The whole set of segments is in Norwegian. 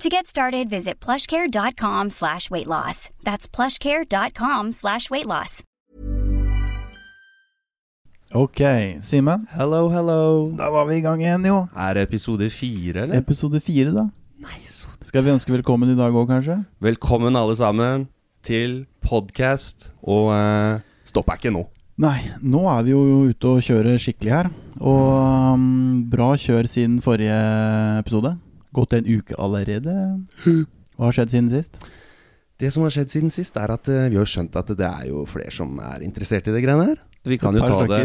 To get started, visit plushcare.com slash weight loss. That's plushcare.com slash weight loss. Ok, Simen. Hello, hello. Da var vi i gang igjen, jo. Er det episode fire, eller? Episode fire, da. Nice. Skal vi ønske velkommen i dag òg, kanskje? Velkommen alle sammen til podcast, og uh, stopp er ikke nå. Nei, nå er vi jo ute og kjører skikkelig her. Og um, bra kjør siden forrige episode. Gått en uke allerede. Hva har skjedd siden sist? Det som har skjedd siden sist, er at uh, vi har skjønt at det er jo flere som er interessert i det greiene her. Vi kan jo ta det,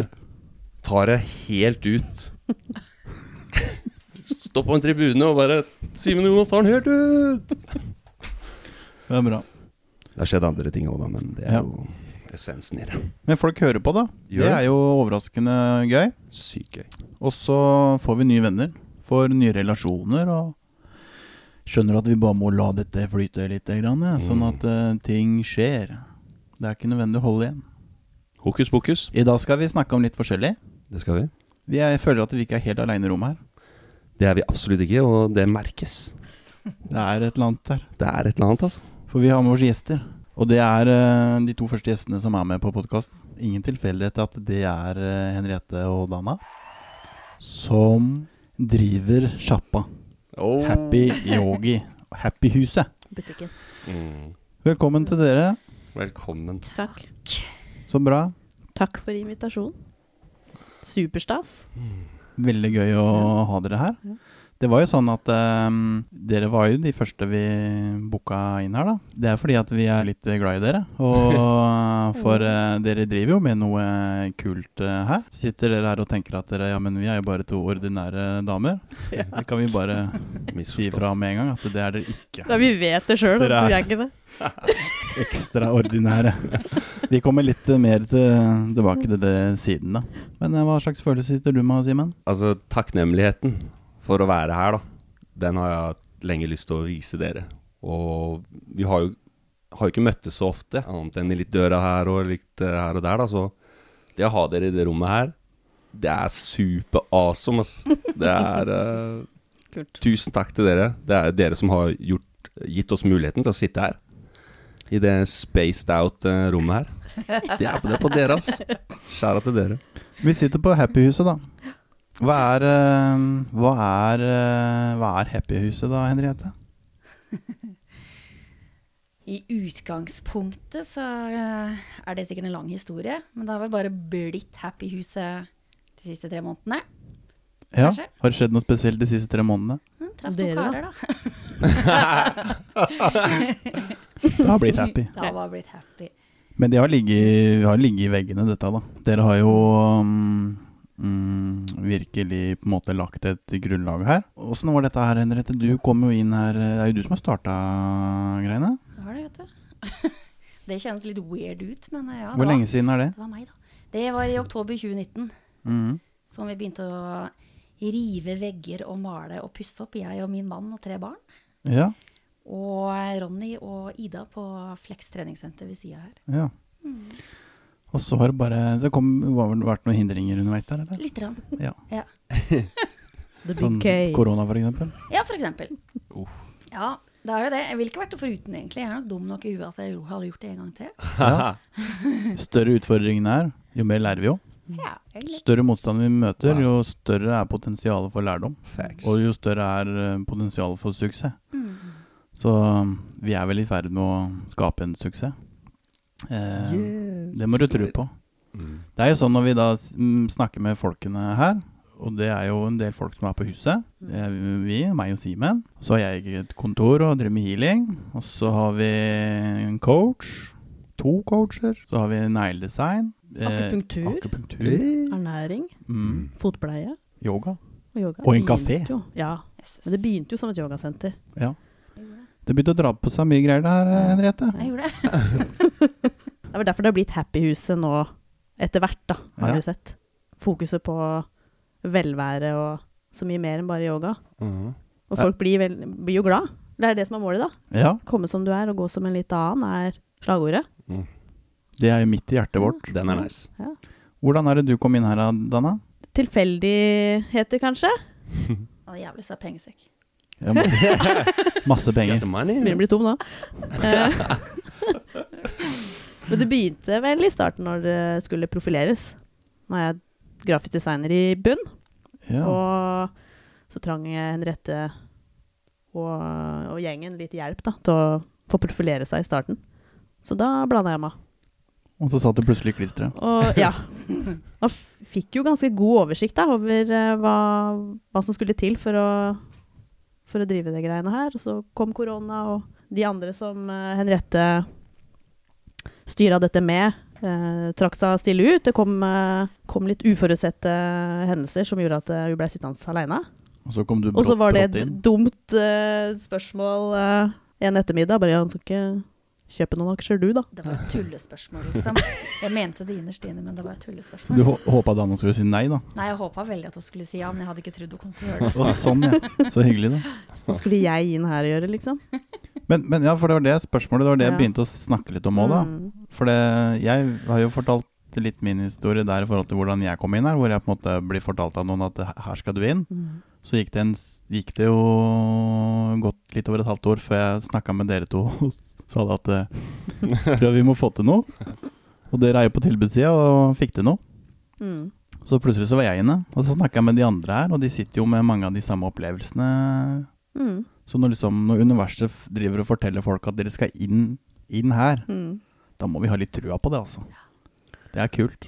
ta det helt ut. Stå på en tribune og bare Simen Jonas tar den helt ut! Det er bra. Det har skjedd andre ting òg, da, men det er Ja. jo essensen i det. Men folk hører på, da. Gjør det det? er jo overraskende gøy. Sykt gøy. Og så får vi nye venner. Får nye relasjoner og skjønner at vi bare må la dette flyte litt, grann, ja, sånn Mm. at uh, ting skjer. Det er ikke nødvendig å holde igjen. Hokus pokus. I dag skal vi snakke om litt forskjellig. Det skal vi. Vi er, jeg føler at vi ikke er helt aleine i rommet her. Det er vi absolutt ikke, og det merkes. Det er et eller annet der. Det er et eller annet, altså. For vi har med oss gjester. Og det er uh, de to første gjestene som er med på podkasten. Ingen tilfeldighet at det er uh, Henriette og Dana. Som driver sjappa. Oh. Happy Yogi. Happy Huset. butikken. Mm. Velkommen til dere. Velkommen. Takk. Så bra. Takk for invitasjonen. Superstas. Veldig gøy å ha dere her. Ja. Det var jo sånn at um, dere var jo de første vi booka inn her, da. Det er fordi at vi er litt glad i dere. Og for uh, dere driver jo med noe kult uh, her. Sitter dere her og tenker at dere Ja, men vi er jo bare to ordinære damer. Det kan vi bare si fra med en gang at det er dere ikke. Ja, vi vet det sjøl, Dere er- er ikke det. Ekstraordinære. Vi kommer litt eh, mer til, tilbake til det siden, da. Men hva slags følelse sitter du med, Simen? Altså, takknemligheten for å være her, da. Den har jeg lenge lyst til å vise dere. Og vi har jo, har jo ikke møttes så ofte, annet enn i litt døra her og litt eh, her og der, da. Så det å ha dere i det rommet her, det er super awesome, ass. Det er uh, Kult. Tusen takk til dere. Det er dere som har gjort, gitt oss muligheten til å sitte her. I det spaced out eh, her. Det er, det er på dere, ass. Skjæra til dere. Vi sitter på Happyhuset, da. Hva er, eh, hva er, eh, hva er Happyhuset, da, Henriette? I utgangspunktet så eh, er det sikkert en lang historie, men det har vel bare blitt Happy-huset de siste tre månedene. Ja, Har det skjedd noe spesielt de siste tre månedene? Hm, Traff to karer, da. Det har blitt happy. Det har bare blitt happy. Men det har ligget, har ligget i veggene, dette, da. Dere har jo mm, mm, virkelig på en måte lagt et grunnlag her. Åssen var dette her, Henriette? Du kom jo inn her Det er jo du som har starta greiene. Det har det, vet du. Det kjennes litt weird ut, men eh, ja. Hvor var- lenge siden er det? Det var meg, da. Det var i oktober 2019 mm. som vi begynte å rive vegger og male og pusse opp, jeg og min mann og tre barn. Ja. Og Ronny og Ida på Flex treningssenter ved sida her. ja. Og så har det bare Det kom, var vel vært noen hindringer underveis der, eller? Litt. Rann. Ja. The Sånn K. korona, for eksempel. Ja, for eksempel. Uh. Ja, det er jo det. Jeg ville ikke vært det foruten, egentlig. Jeg er nok dum nok i huet at jeg hadde gjort det en gang til. Ja. Større utfordringene er, jo mer lærer vi jo. Ja. Større motstand vi møter, jo større er potensialet for lærdom. Facts. Og jo større er eh, potensialet for suksess. Mm. Så um, vi er vel i ferd med å skape en suksess. Eh, Det må du tro på. Mm. Det er jo sånn når vi da mm, snakker med folkene her, og det er jo en del folk som er på huset. Det er vi, meg og Simen. Så har jeg et kontor og driver med healing. Og så har vi en coach. To coacher. Så har vi negledesign. eh, Akupunktur. akupunktur. Ernæring. Mm, Fotpleie. yoga. Og yoga. Og en kafé. Jo. Ja, men det begynte jo som et yogasenter. Ja. Det. Det begynte å dra på seg mye greier der, eh, Henriette. Jeg gjorde det. Det er vel derfor det har blitt Happyhuset nå etter hvert, da, har Ja. vi sett. Fokuset på velvære og så mye mer enn bare yoga. Mm. Og folk blir, vel, blir jo glad. Det er det som er målet, da. Ja, Komme som du er og gå som en litt annen, er slagordet. det er jo midt i hjertet vårt. Den er nice. Hvordan er det du kom inn her, Dana? Tilfeldigheter, kanskje? Er jævlig svær pengesekk. Ja, masse, masse penger. Begynner å bli tom nå. Men det begynte vel i starten når det skulle profileres. Nå er jeg grafisk designer i bunn, Ja. og så trang Henriette og, og gjengen litt hjelp da, til å få profilere seg i starten. Så da blanda jeg meg. Og så satt du plutselig i klisteret. Og ja. Og fikk jo ganske god oversikt da, over eh, hva, hva som skulle til for å, for å drive det greiene her. Og så kom korona, og de andre som eh, Henriette styra dette med, eh, trakk seg stille ut. Det kom, eh, kom litt uforutsette hendelser som gjorde at eh, hun ble sittende aleine. Og så kom du Og så brått, var det et inn. dumt eh, spørsmål eh, en ettermiddag. Bare han skal ikke kjøpe noen aksjer, du, da. Det var et tullespørsmål, liksom. Jeg mente det innerst inne, men det var et Så du tullespørsmål. hå- håpa Dana skulle si nei, da? Nei, jeg håpa veldig at hun skulle si ja, men jeg hadde ikke trodd hun kom til å gjøre det. Å, sånn, ja. Så hyggelig, da. Hva skulle jeg inn her og gjøre, liksom? Men, men ja, for det var det spørsmålet. Det var det jeg Ja. begynte å snakke litt om òg, da. Mm. For det, jeg har jo fortalt litt min historie der i forhold til hvordan jeg kom inn her. Hvor jeg på en måte blir fortalt av noen at her skal du inn. Mm. Så gikk det, en, gikk det jo gått litt over et halvt år før jeg snakka med dere to og sa det at eh, tror jeg vi må få til noe. Og dere er jo på tilbudssida og fikk til noe. Mm. Så plutselig så var jeg inne. Og så snakka jeg med de andre her, og de sitter jo med mange av de samme opplevelsene. Mm. Så når, liksom, når universet driver og forteller folk at dere skal inn, inn her, Mm. Da må vi ha litt trua på det, altså. Det er kult.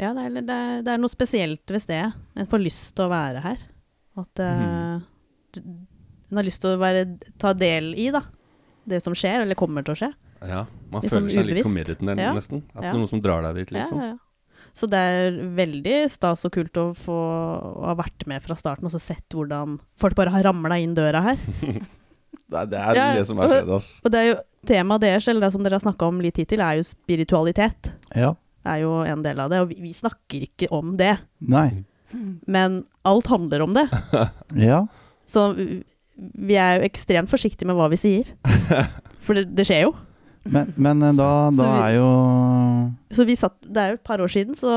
Ja, det er, det, er, det er noe spesielt ved stedet. En får lyst til å være her. At mm. en har lyst til å være, ta del i da, det som skjer, eller kommer til å skje. Ja, man liksom føler seg seg litt ubevisst. committed ne- Ja. nesten. At Ja. det er noen som drar deg dit, liksom. Ja, ja, ja. Så det er veldig stas og kult å få å ha vært med fra starten og så sett hvordan folk bare har ramla inn døra her. Det er det, er Ja, det som er skjedd, ass. Og det er jo temaet deres, eller det som dere har snakka om litt hittil, er jo spiritualitet. Ja. Det er jo en del av det, og vi, vi snakker ikke om det. Nei. Men alt handler om det. Ja. Så vi- er jo ekstremt forsiktige med hva vi sier. For det, det skjer jo. Men, men eh, da, da vi- er jo Så vi satt, det er jo et par år siden, så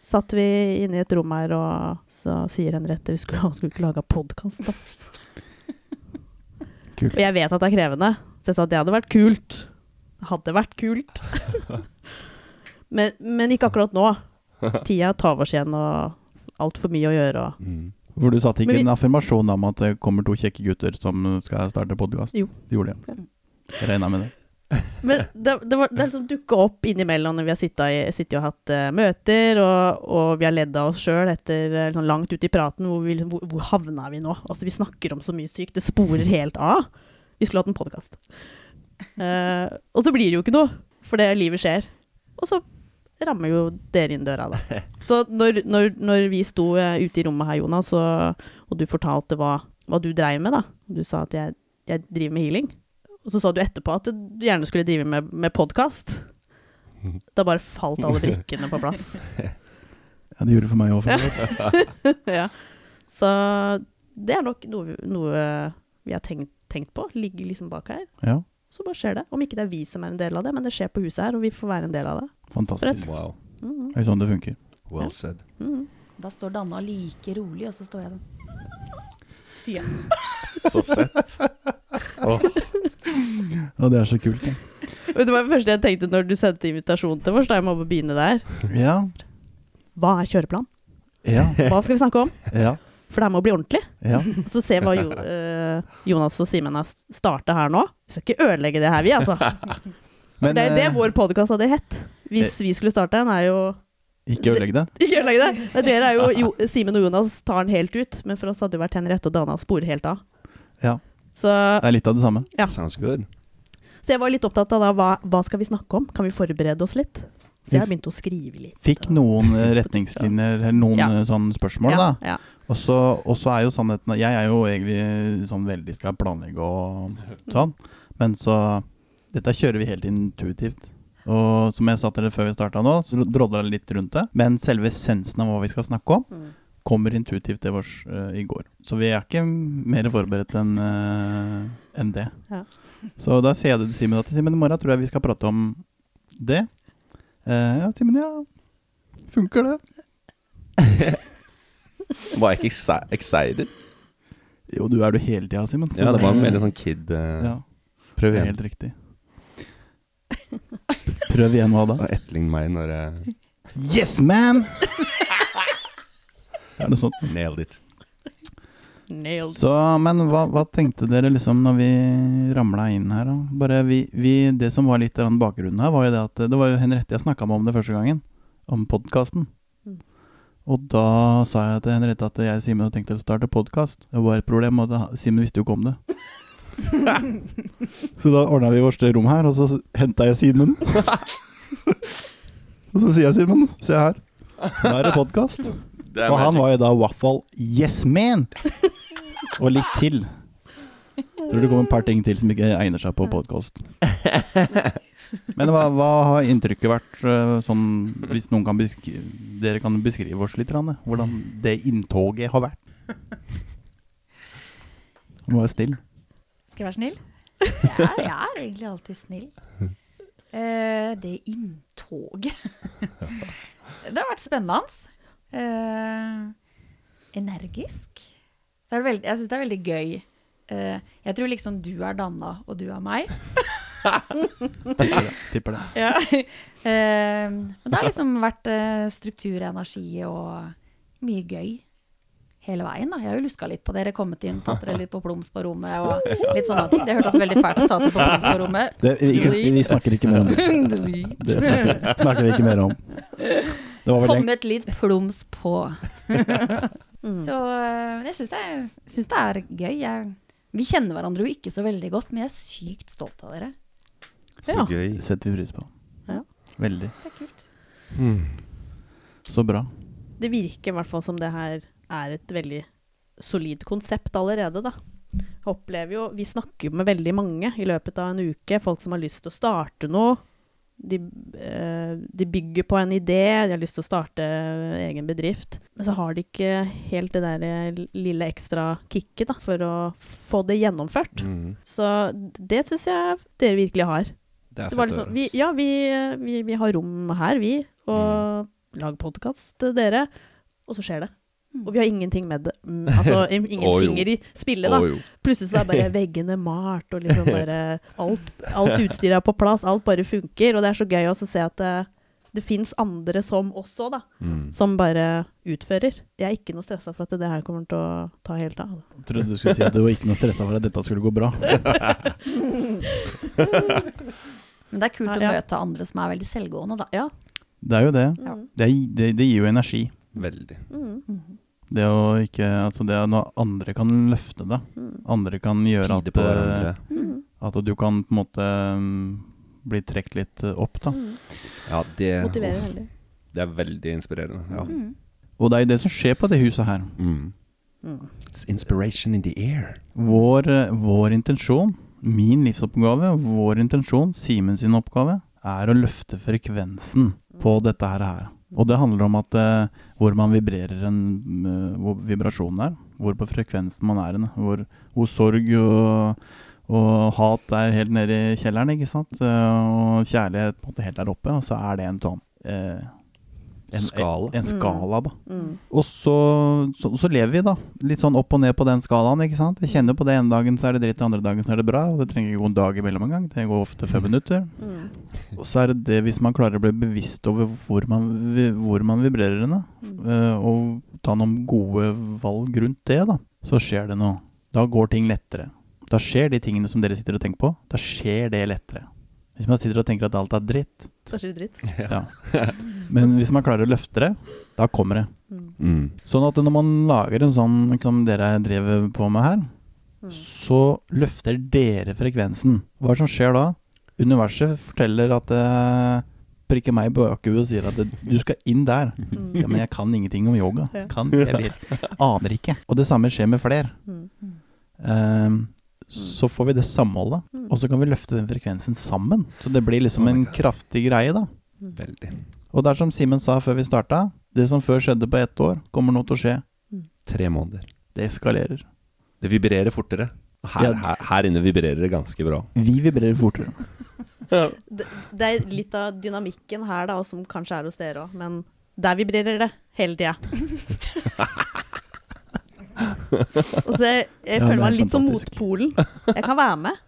satt vi inne i et rom her, og så sier Henriette vi skulle, skulle ikke lage podkast, da. Kult. Og jeg vet at det er krevende, så jeg sa at det hadde vært kult. Hadde vært kult. men, men ikke akkurat nå. Tida tar oss igjen, og altfor mye å gjøre. Og Mm. For du satte ikke vi- en affirmasjon om at det kommer to kjekke gutter som skal starte podkast? Jo. Du gjorde det? Jeg regna med det. Men det, det, var, det liksom dukka opp innimellom når vi har sittet, og hatt uh, møter, og, og vi har ledd av oss sjøl etter eh, liksom, langt ute i praten. Hvor, vi, liksom- hvor, hvor havna vi nå? Altså, vi snakker om så mye sykt. Det sporer helt av. Vi skulle hatt en podkast. og så blir det jo ikke noe, for det livet skjer. Og så rammer jo dere inn døra, da. Så når, når, når vi sto eh, ute i rommet her, Jonas, og, og du fortalte hva, hva du dreiv med, da Du sa at jeg, jeg driver med healing. Og så sa du etterpå at du gjerne skulle drive med, med podkast. Da bare falt alle brikkene på plass. Ja, det gjorde det for meg òg. ja. Så det er nok noe, noe vi har tenkt, tenkt på. Ligger liksom bak her. Ja. så bare skjer det. Om ikke det er vi som er en del av det, men det skjer på huset her, og vi får være en del av det. Fantastisk. Wow. Mhm. Det er sånn det funker. Well said. Mhm. Da står Danna like rolig, og så står jeg den. Sier jeg. Så fett. Åh, Og det er så kult. Ja. Det var det første jeg tenkte når du sendte invitasjon til oss? Da jeg må begynne der. Ja. Hva er kjøreplan? Ja. Hva skal vi snakke om? Ja. For det her må bli ordentlig. ja. Så se hva jo, eh, Jonas og Simen har starta her nå. Vi skal ikke ødelegge det her, vi, altså. Men det er det eh, vår podkast hadde hett. Hvis vi skulle starte en, er jo ikke ødelegge det. Ikke ødelegge det! Men dere er jo, jo Simen og Jonas tar den helt ut, men for oss hadde det vært Henriette og Dana spor helt av. Ja. Så, Det er litt av det samme. Ja. Sounds good. så jeg var litt opptatt av da, hva, hva skal vi snakke om? Kan vi forberede oss litt? Så jeg har begynt å skrive litt. Fikk noen retningslinjer, eller noen Ja. eh, sånne spørsmål, ja, da. Ja. Og så og så er jo sannheten Jeg er jo egentlig sånn veldig skal planlegge og sånn, men så Dette kjører vi helt intuitivt. Og som jeg sa til dere før vi starta nå, så drodla det litt rundt det. Men selve essensen av hva vi skal snakke om, Mm. Kommer intuitivt til oss uh, i går. Så vi er ikke mer forberedt enn uh, en det. Ja. Så da sier jeg det til Simen at Simen, i morgen tror jeg vi skal prate om det. Uh, ja, Simen, ja. Funker det? Var jeg ikke exci- excited? Jo, du er du hele tida, Simen. Ja, det var en veldig sånn kid eh, ja. Prøv igjen. helt riktig. Prøv igjen hva da? Etterlign meg når jeg Yes, man! Er det sånn? nailed it. Nailed. Så, men hva, hva tenkte dere liksom når vi ramla inn her? Bare vi, vi, det som var litt bakgrunnen her, var jo det at det var jo Henriette jeg snakka med om det første gangen. Om podkasten. Mm. Og da sa jeg til Henriette at jeg og Simen hadde tenkt å starte podkast. Det var et problem, og Simen visste jo ikke om det. så da ordna vi vårt rom her, og så henta jeg Simen. og så sier jeg Simen, se her. Nå er det podkast. Det er Og han var jo da fall yes man! Og litt til. Tror det kommer et par ting til som ikke egner seg på podkast. Men hva, hva har inntrykket vært øh, sånn Hvis noen kan beskrive Dere kan beskrive oss litt, Ranne, hvordan det inntoget har vært? Du må være snill. Skal jeg være snill? Jeg er, jeg er egentlig alltid snill. Uh, det inntoget Det har vært spennende. Eh, energisk. Så er det veldig, jeg syns det er veldig gøy. Uh, jeg tror liksom du er Danna, og du er meg. Tipper det. Tipper det. Ja. Uh, men det har liksom vært struktur, energi og mye gøy hele veien. da. Jeg har jo luska litt på dere, kommet inn, tatt dere litt på plums på rommet og litt sånne ting. Det hørtes veldig fælt ut, tatt dere på plums på rommet. det vi, ikke, vi snakker ikke mer om det. Det snakker, snakker vi ikke mer om. Det var vel en, Kommet litt plums på. Mm. Så eh, jeg syns det, er- det er gøy. Jeg, vi kjenner hverandre jo ikke så veldig godt, men jeg er sykt stolt av dere. Så Ja. gøy. setter vi pris på. Ja. Veldig. Det er kult. Mm. Så bra. Det virker i hvert fall som det her er et veldig solid konsept allerede, da. Jeg opplever jo Vi snakker jo med veldig mange i løpet av en uke. Folk som har lyst til å starte noe. De, eh, de bygger på en idé, de har lyst til å starte egen bedrift. Men så har de ikke helt det der eh, lille ekstra kicket da, for å få det gjennomført. Mm. Så det syns jeg dere virkelig har. Det Det var liksom, vi, ja, vi, vi, vi har rom her, vi, og lager podkast til dere, og så skjer det. Og vi har ingenting med det. Mm, altså ingen oh, finger i spillet, da. Oh. Plutselig så er bare veggene malt, og liksom bare alt, alt utstyret er på plass, alt bare funker. Og det er så gøy også å se at det, det fins andre som også, da. Mm. Som bare utfører. Jeg er ikke noe stressa for at det her kommer til å ta helt av. Jeg trodde du skulle si at du var ikke noe stressa for at dette skulle gå bra. Men det er kult Ja, å møte andre som er veldig selvgående, da. Ja. Det er jo det. Mm. Det, er, det, det gir jo energi. Veldig. Mm. Det å ikke Altså det er når andre kan løfte det. Mm. Andre kan gjøre at, på eh. Mm. at du kan på en måte mm, bli trukket litt opp, da. Ja, det, Motiverer veldig. det er veldig inspirerende. Ja. Mm. Og det er jo det som skjer på det huset her. Mm. It's inspiration in the air. Vår, eh, vår intensjon, min livsoppgave, vår intensjon, Simens sin oppgave, er å løfte frekvensen på dette her. her. Og det handler om at eh, hvor man vibrerer en eh, hvor vibrasjonen er, hvor på frekvensen man er hvor, hvor sorg og, Og hat er helt nede i kjelleren, ikke sant. Eh, Og kjærlighet på en måte helt der oppe. Og så er det en sånn eh, en, Skala. En, skala, da. Mm. Og så, så, så lever vi, da. Litt sånn opp og ned på den skalaen, ikke sant. Jeg kjenner på det ene dagen så er det dritt, den andre dagen så er det bra. Og det trenger ikke gå en dag imellom engang. Det går ofte fem minutter. Mm. Og så er det det hvis man klarer å bli bevisst over hvor man, hvor man vibrerer henne, mm. og ta noen gode valg rundt det, da, så skjer det noe. Da går ting lettere. Da skjer de tingene som dere sitter og tenker på. Da skjer det lettere. Hvis man sitter og tenker at alt er dritt, Så skjer det dritt. ja. Men hvis man klarer å løfte det, da kommer det. Mm. Sånn at når man lager en sånn som dere driver på med her, Mm. så løfter dere frekvensen. Hva er det som skjer da? Universet forteller at det prikker meg i bakhuet og sier at det, du skal inn der. Mm. Ja, men jeg kan ingenting om yoga. Ja. Kan, jeg vet, aner ikke. Og det samme skjer med flere. Mm. Ehm, så får vi det samholdet, Mm. og så kan vi løfte den frekvensen sammen. Så det blir liksom Oh en kraftig greie, da. Veldig. Og det er som Simen sa før vi starta, det som før skjedde på ett år, kommer nå til å skje. Tre måneder. Det eskalerer. Det vibrerer fortere. Her, Ja. her, her inne vibrerer det ganske bra. Vi vibrerer fortere. Det, det er litt av dynamikken her, da, som kanskje er hos dere òg, men der vibrerer det hele tida. og så jeg, jeg føler er meg litt som fantastisk. motpolen. Jeg kan være med,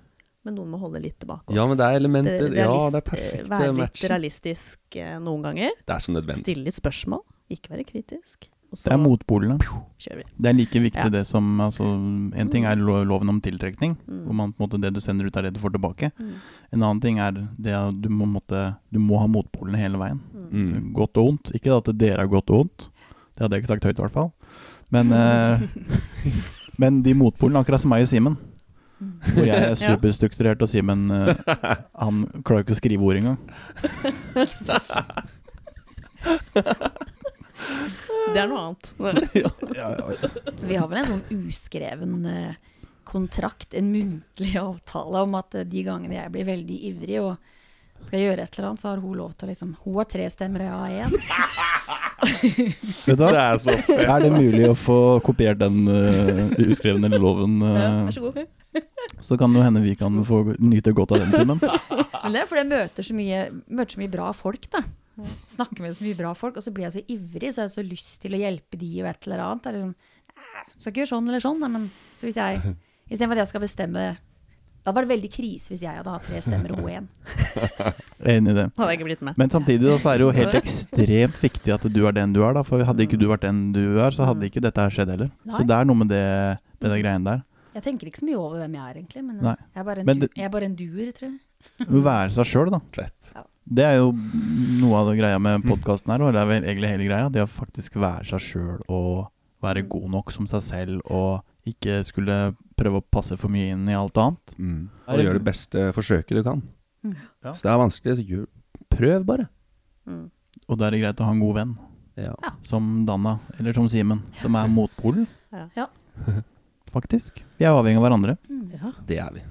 men noen må holde litt tilbake. Ja, men det er elementer Det- Ja, realist- det er perfekte Være litt realistisk eh, noen ganger. Det er så nødvendig. Stille litt spørsmål. Ikke være kritisk. Og så Det er motpolene. kjører vi. Det er like viktig Ja. det som altså, En ting er lo- loven om tiltrekning, Mm. hvor man på en måte det du sender ut, er det du får tilbake. Mm. En annen ting er det at du må, måtte, du må ha motpolene hele veien. Mm. Godt og vondt. Ikke at dere er godt og vondt. Det hadde jeg ikke sagt høyt, i hvert fall. Men, uh, men de motpolene, akkurat som meg og Simen. Hvor jeg er superstrukturert, og Simen uh, han klarer ikke å skrive ord engang. Det er noe annet. Vi har vel en sånn uskreven eh, kontrakt, en muntlig avtale om at de gangene jeg blir veldig ivrig og skal gjøre et eller annet, så har hun lov til å liksom Hun har tre stemmer, og jeg har én. Vet du? Det er så fett. Er det mulig å få kopiert den uh, uskrevne loven? Ja, eh, vær så god. så kan det hende vi kan få nyte godt av den, Simen. Men det er fordi jeg møter så mye, møter så mye bra folk, da. Snakker med så mye bra folk, og så blir jeg så ivrig, så har jeg så lyst til å hjelpe de og et eller annet. Det er liksom, "Nei, skal ikke gjøre sånn eller sånn, da, men så hvis jeg Istedenfor at jeg skal bestemme Da var det veldig krise hvis jeg hadde hatt tre stemmer og hun én. Enig i det. Hadde jeg ikke blitt med. Men samtidig da, så er det jo helt ekstremt viktig at du er den du er. da For hadde ikke du vært den du er, så hadde ikke dette her skjedd heller. Så det er noe med det, med det greiene der. Jeg tenker ikke så mye over hvem jeg er, egentlig. Men Nei. jeg er bare en, du, det- jeg er bare en duer, tror jeg. Være seg sjøl, da. Fett. Det er jo noe av det greia med podkasten her, og det er vel egentlig hele greia. Det å faktisk være seg sjøl og være god nok som seg selv, og ikke skulle prøve å passe for mye inn i alt annet. Mm. Og gjør det beste forsøket du kan. Mm. Ja. Så det er vanskelig, så gjør, prøv bare. Mm. Og da er det greit å ha en god venn, Ja. som Danna, eller som Simen, som er motpolen. Ja. Ja. Faktisk. Vi er avhengig av hverandre. Ja. Det er vi.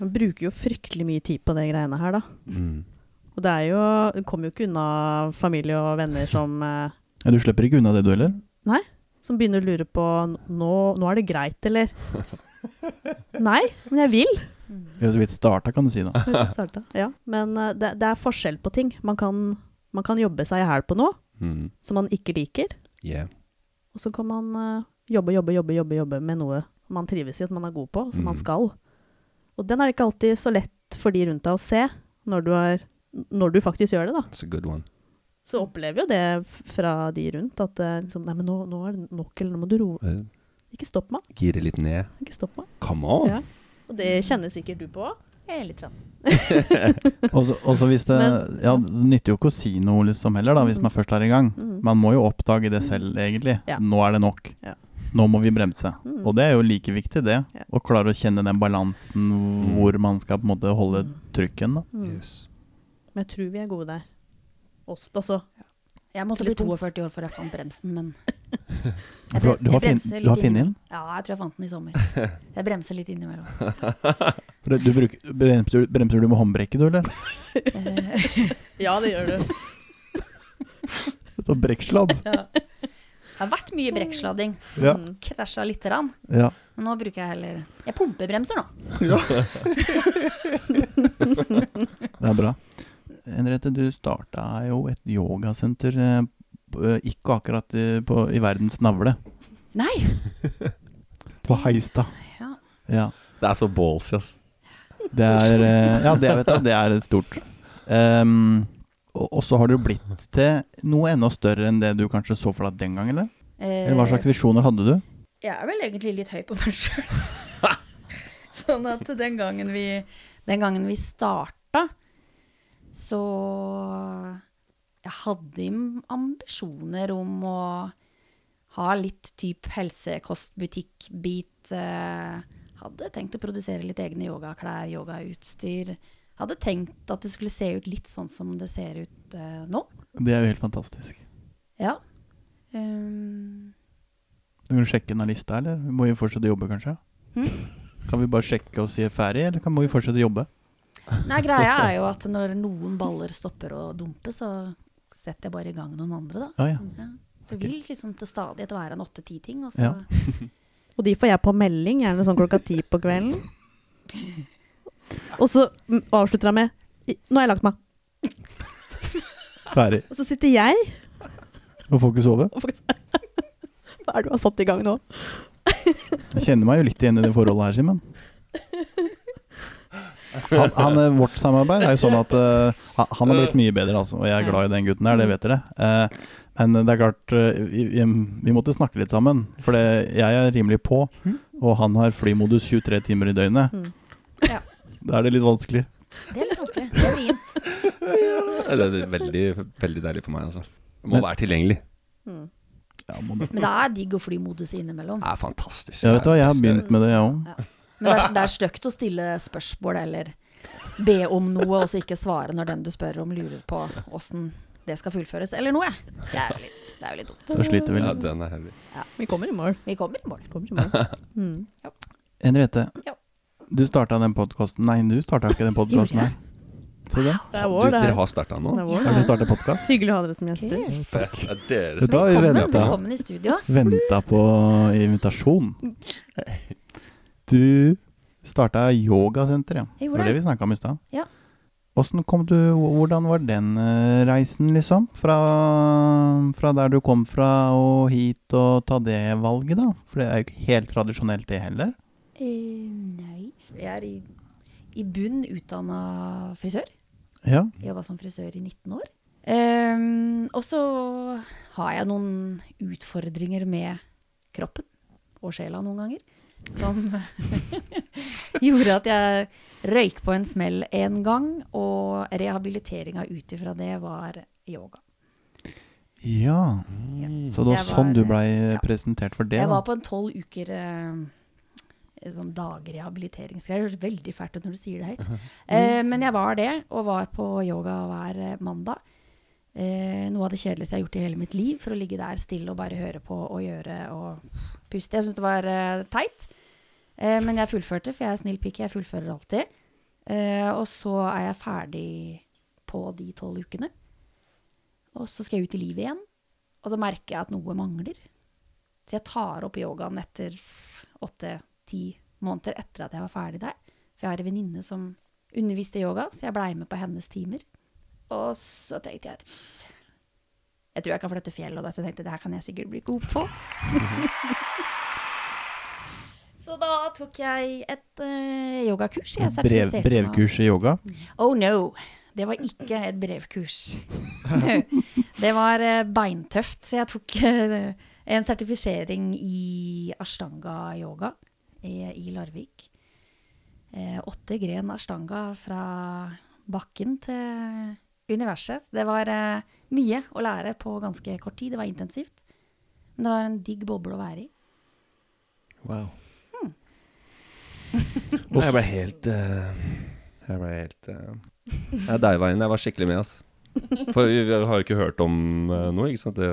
Man bruker jo fryktelig mye tid på de greiene her, da. Mm. Og det er jo Du kommer jo ikke unna familie og venner som eh, Ja, du slipper ikke unna det, du heller? Som begynner å lure på nå, nå er det greit, eller? Nei, men jeg vil. Vi har så vidt starta, kan du si da. Jeg. Ja. Men eh, det, det er forskjell på ting. Man kan, man kan jobbe seg i hæl på noe Mm. som man ikke liker. Yeah. Og så kan man eh, jobbe, jobbe, jobbe, jobbe, jobbe med noe man trives i, som man er god på, som man Mm. skal. Og den er ikke alltid så lett for de rundt deg å se, når du, er, når du faktisk gjør det, da. It's a good one. Så opplever jo det fra de rundt, at liksom, nei, men nå, nå er det nok, eller nå må du roe. Ikke stopp meg. gire litt ned. Ikke stopp meg. Come on! Ja. Og det kjenner sikkert du på. Jeg er litt sånn. Og så- hvis det Men- Ja, det nytter jo ikke å si noe liksom heller, da, hvis man først er i gang. Mm. Man må jo oppdage det selv, egentlig. Ja. Nå er det nok. Ja. Nå må vi bremse. Mm. Og det er jo like viktig, det. Ja. Å klare å kjenne den balansen hvor man skal på en måte holde trykken. da. Mm. Yes. Men jeg tror vi er gode der. Oss, altså. Jeg måtte bli 42 år før jeg fant bremsen, men Du har- du har fin- du har funnet den? Ja, jeg tror jeg fant den i sommer. Jeg bremser litt innimellom. Du bruker, bremser, bremser du med håndbrekket, du, eller? Eh, Ja, det gjør du. Så brekksladd. ja. har vært mye brekksladding. Ja. Sånn Krasja lite grann. Ja. Men nå bruker jeg heller Jeg pumpebremser nå. Det er bra. Henriette, du starta jo et yogasenter eh, ikke akkurat i, på, i verdens navle. Nei! På Heistad. Ja. Ja. Det er så ballsy, altså. Det er eh, Ja, det vet jeg. Det er stort. Um, og så har det jo blitt til noe enda større enn det du kanskje så for deg den gangen, eller? Eller hva slags visjoner hadde du? Jeg er vel egentlig litt høy på meg sjøl. sånn at den gangen vi, den gangen vi starta, så Jeg hadde ambisjoner om å ha litt type helsekostbutikk-bit. Eh, hadde tenkt å produsere litt egne yogaklær, yogautstyr. Hadde tenkt at det skulle se ut litt sånn som det ser ut uh, nå. Det er jo helt fantastisk. Ja. Um, Du kan sjekke av lista, eller? Vi må jo fortsette å jobbe, kanskje? Mm? Kan vi bare sjekke og si ferdig, eller kan, må vi fortsette å jobbe? Nei, greia er jo at når noen baller stopper å dumpe, så setter jeg bare i gang noen andre, da. Ah, ja. Ja. Så vil liksom til stadighet være en åtte-ti ting, og så Ja. Og de får jeg på melding, gjerne sånn klokka ti på kvelden. Og så avslutter jeg med Nå har jeg lagt meg. Ferdig. Og så sitter jeg Og får ikke sove? Hva er det du har satt i gang nå? Jeg kjenner meg jo litt igjen i det forholdet her, Simen. Han, han, eh, vårt samarbeid er jo sånn at uh, han- har blitt mye bedre, altså. Og jeg er glad i den gutten der, det vet dere. Uh, men det er klart, uh, vi, vi, måtte snakke litt sammen. For det, jeg er rimelig på, og han har flymodus 23 timer i døgnet. Mm. Ja. Da er det litt vanskelig. Det er litt vanskelig. Det er vrient. Det er veldig, veldig deilig for meg, altså. Må Men- være tilgjengelig. Mm. Ja, må det. Men det er digg å fly modus innimellom. Det er fantastisk. Jeg vet hva, jeg har begynt med det, jeg òg. Ja. Men det er, det er stygt å stille spørsmål eller be om noe, og så ikke svare når den du spør om, lurer på åssen det skal fullføres, eller noe. Det er jo litt, det er jo litt dumt. Så sliter vi Ja, litt. den er heavy. Vi kommer i mål. Vi kommer i mål. Kommer i mål. Mm. Henriette, Ja. du starta den podkasten Nei, du starta ikke den podkasten her. Se det. Det er Du, vår, det dere har starta nå? Vår, Har du starta podkast? Hyggelig å ha dere som gjester. Fett. Det er dere som du velkommen i studio. Venta på invitasjon. Du starta yogasenter, ja. Det var det vi snakka om i stad. Ja. Kom du Hvordan var den eh, reisen, liksom? Fra, fra der du kom fra og hit og ta det valget, da? For det er jo ikke helt tradisjonelt, det heller. Eh, nei. Jeg er i, i bunn utdanna frisør. Ja. Jobba som frisør i 19 år. Um, og så har jeg noen utfordringer med kroppen og sjela noen ganger. Som gjorde at jeg røyk på en smell en gang, og rehabiliteringa ut ifra det var yoga. ja. Mm. Så det var sånn du var- blei ja. presentert for det, Jeg da? var på en tolv uker eh, sånn dagrehabiliteringsgreier. Det høres veldig fælt ut når du sier det høyt. Eh, men jeg var det, og var på yoga hver eh, mandag. Eh, noe av det kjedeligste jeg har gjort i hele mitt liv, for å ligge der stille og bare høre på og gjøre og puste. Jeg syns det var eh, teit, eh, men jeg fullførte, for jeg er snill pike. Jeg fullfører alltid. Eh, og så er jeg ferdig på de tolv ukene. Og så skal jeg ut i livet igjen. Og så merker jeg at noe mangler. Så jeg tar opp yogaen etter åtte-ti måneder etter at jeg var ferdig der. For jeg har en venninne som underviste yoga, så jeg blei med på hennes timer. Og så tenkte jeg at jeg tror jeg kan flytte fjell, og da så tenkte jeg det her kan jeg sikkert bli god på. så da tok jeg et uh, yogakurs. Jeg Brev, brevkurs i yoga? Oh no, det var ikke et brevkurs. det var uh, beintøft, så jeg tok uh, en sertifisering i ashtanga yoga i, i Larvik. Eh, åtte gren ashtanga fra bakken til universet. Det var eh, mye å lære på ganske kort tid. Det var intensivt. Men det var en digg boble å være i. Wow. Nei, jeg ble helt uh, Jeg ble helt uh, Jeg deiva inn. Jeg var skikkelig med, altså. For vi, vi har jo ikke hørt om uh, noe, ikke sant. Det,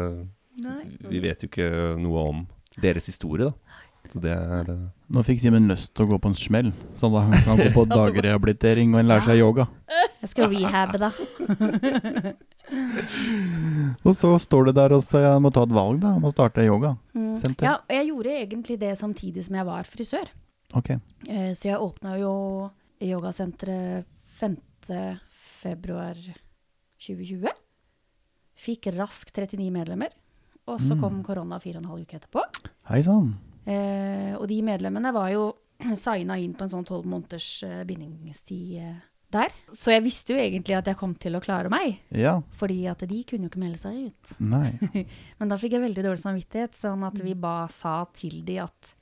vi vet jo ikke noe om deres historie, da. Så det er uh... Nå fikk Simen lyst til å gå på en smell, så da kan han gå på dagrehabilitering og lære seg yoga. Jeg skal rehabbe, da. Og så står du der og så jeg må ta et valg da, om å starte yoga. Mm. Ja, jeg gjorde egentlig det samtidig som jeg var frisør. Ok. Eh, Så jeg åpna jo yogasenteret 5. februar 2020. Fikk raskt 39 medlemmer. Og så Mm. kom korona fire og en halv uke etterpå. Hei sann. Eh, og de medlemmene var jo signa inn på en sånn tolv måneders eh, bindingstid eh, der. Så jeg visste jo egentlig at jeg kom til å klare meg, Ja. fordi at de kunne jo ikke melde seg ut. Nei. Men da fikk jeg veldig dårlig samvittighet, sånn at vi ba sa til de at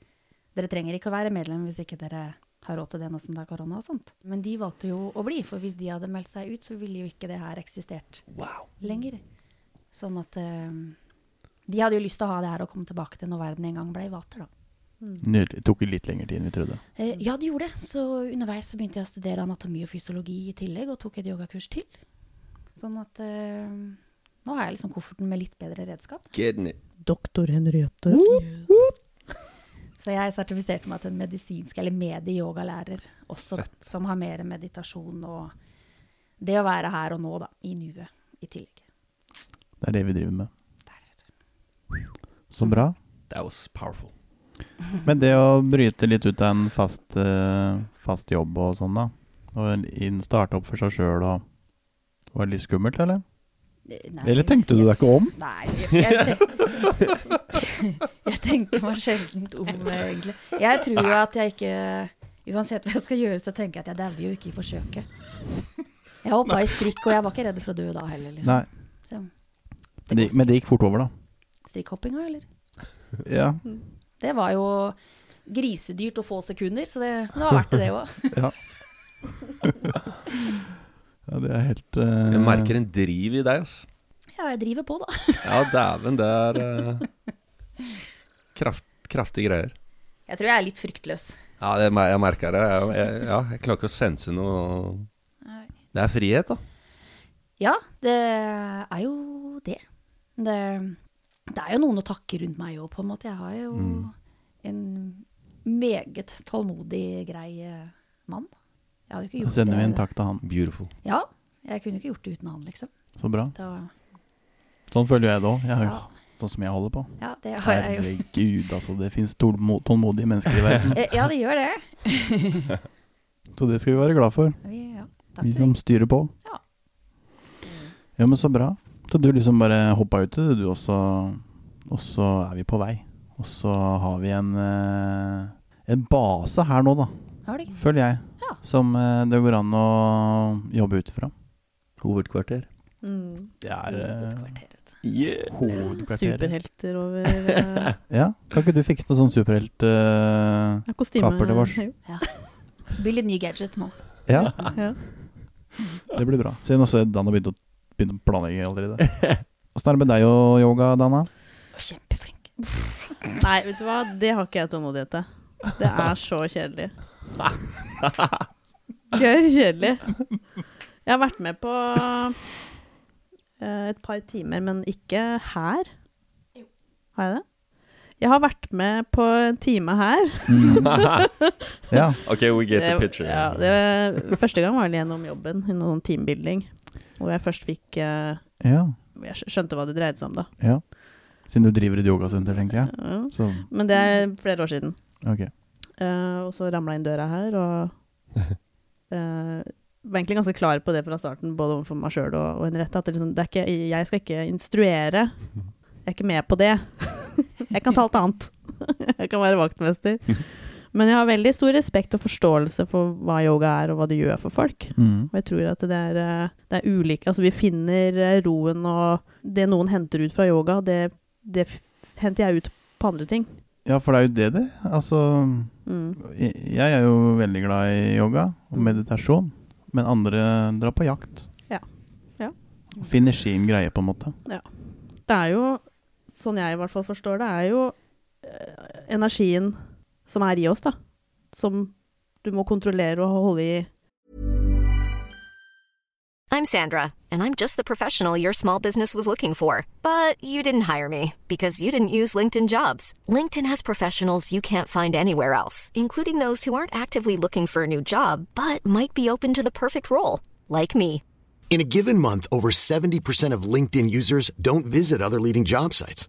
dere trenger ikke å være medlem hvis ikke dere har råd til det nå som det er korona og sånt. Men de valgte jo å bli, for hvis de hadde meldt seg ut, så ville jo ikke det her eksistert lenger. Sånn at eh, de hadde jo lyst til å ha det her og komme tilbake til når verden en gang ble vater, da. Nydelig. Tok litt lengre tid enn vi trodde. Eh, ja, det gjorde det. Så underveis så begynte jeg å studere anatomi og fysiologi i tillegg, og tok et yogakurs til. Sånn at eh, nå har jeg liksom kofferten med litt bedre redskap. Doktor Henriette. Så jeg sertifiserte meg til en medisinsk eller medie-yogalærer, også, Fett. som har mer meditasjon og det å være her og nå, da, i nuet i tillegg. Det er det vi driver med. Der, vet du. Så bra. That was powerful. Men det å bryte litt ut av en fast, eh, fast jobb og sånn, da. Og starte opp for seg sjøl og Var det litt skummelt, eller? Nei, Eller tenkte du deg ikke om? Nei, jeg, tenkte jeg tenkte meg sjelden om, egentlig. Jeg tror jo at jeg ikke Uansett hva jeg skal gjøre, så tenker jeg at jeg dauer jo ikke i forsøket. Jeg hoppa i strikk, og jeg var ikke redd for å dø da heller. Liksom. Nei. Så, Men det, men det gikk fort over, da. Strikkhoppinga, eller? Ja. Det var jo grisedyrt å få sekunder, så det, det var verdt det, det òg. ja. ja, det er helt uh... Jeg merker en driv i deg, altså. Ja, jeg driver på, da. Ja, dæven, det er uh... kraft, kraftige greier. Jeg tror jeg er litt fryktløs. Ja, det, jeg merker det. Jeg, jeg, ja, jeg klarer ikke å sense noe Det er frihet, da. Ja, det er jo det. Det, det er jo noen å takke rundt meg òg, på en måte. Jeg har jo Mm. en meget tålmodig, grei eh, mann. Jeg hadde ikke gjort Da sender vi en takk til han. Beautiful. Ja, jeg kunne ikke gjort det uten han, liksom. Så bra. Da, Sånn føler jeg det òg. Ja, sånn som jeg holder på. ja, det har jeg jo. Herregud, altså. Det fins tålmodige mennesker i verden. Eh, Ja, det gjør det. Så det skal vi være glad for, Vi, ja, takk vi som styrer på. Ja. Ja, men så bra. Så du liksom bare hoppa uti det, du også. Og så er vi på vei. Og så har vi en, eh, en base her nå, da. Har? Føler jeg. Ja. Som eh, det går an å jobbe ut ifra. Hovedkvarter. Mm. Det er eh, Hovedkvarter. Yeah. hovedkvarteret. Superhelter over uh... Ja, kan ikke du fikse noe sånn superheltkapper uh, til oss? Ja. Blir litt ny gadget nå. Ja, Ja. det blir bra. Siden også Dan har begynt å, begynt å planlegge allerede. Åssen er det med deg og yoga, Dana? Kjempeflink. Nei, vet du hva? Det har ikke jeg tålmodighet til. Det er så kjedelig. Gørr kjedelig. Jeg har vært med på eh, et par timer, men ikke her. Har jeg det? Jeg har vært med på en time her. Ja. ok, we get the picture. Ja, det, første gang var det gjennom jobben, i noen teambuilding. Hvor jeg først fikk uh, ja. Jeg skjønte hva det dreide seg om, da. ja. Siden du driver et yogasenter, tenker jeg. Ja. Så Men det er flere år siden. ok. Uh, og så ramla jeg inn døra her, og uh, var egentlig ganske klar på det fra starten, både overfor meg sjøl og, og Henriette. At det liksom, er ikke, jeg skal ikke instruere. Jeg er ikke med på det. jeg kan ta alt annet. jeg kan være vaktmester. Men jeg har veldig stor respekt og forståelse for hva yoga er, og hva det gjør for folk. Mm. Og jeg tror at det er, eh, det er ulike Altså, vi finner eh, roen og det noen henter ut fra yoga, det, det henter jeg ut på andre ting. Ja, for det er jo det det Altså, Mm. jeg er jo veldig glad i yoga og meditasjon, men andre drar på jakt. Ja. Ja. Og finner sin greie, på en måte. Det er jo, sånn jeg i hvert fall forstår det, er jo eh, energien som er i oss, da. Som du må kontrollere og holde i. I'm Sandra, and I'm just the professional your small business was looking for. But you didn't hire me because you didn't use LinkedIn jobs. LinkedIn has professionals you can't find anywhere else, including those who aren't actively looking for a new job but might be open to the perfect role, like me. In a given month, over 70% of LinkedIn users don't visit other leading job sites.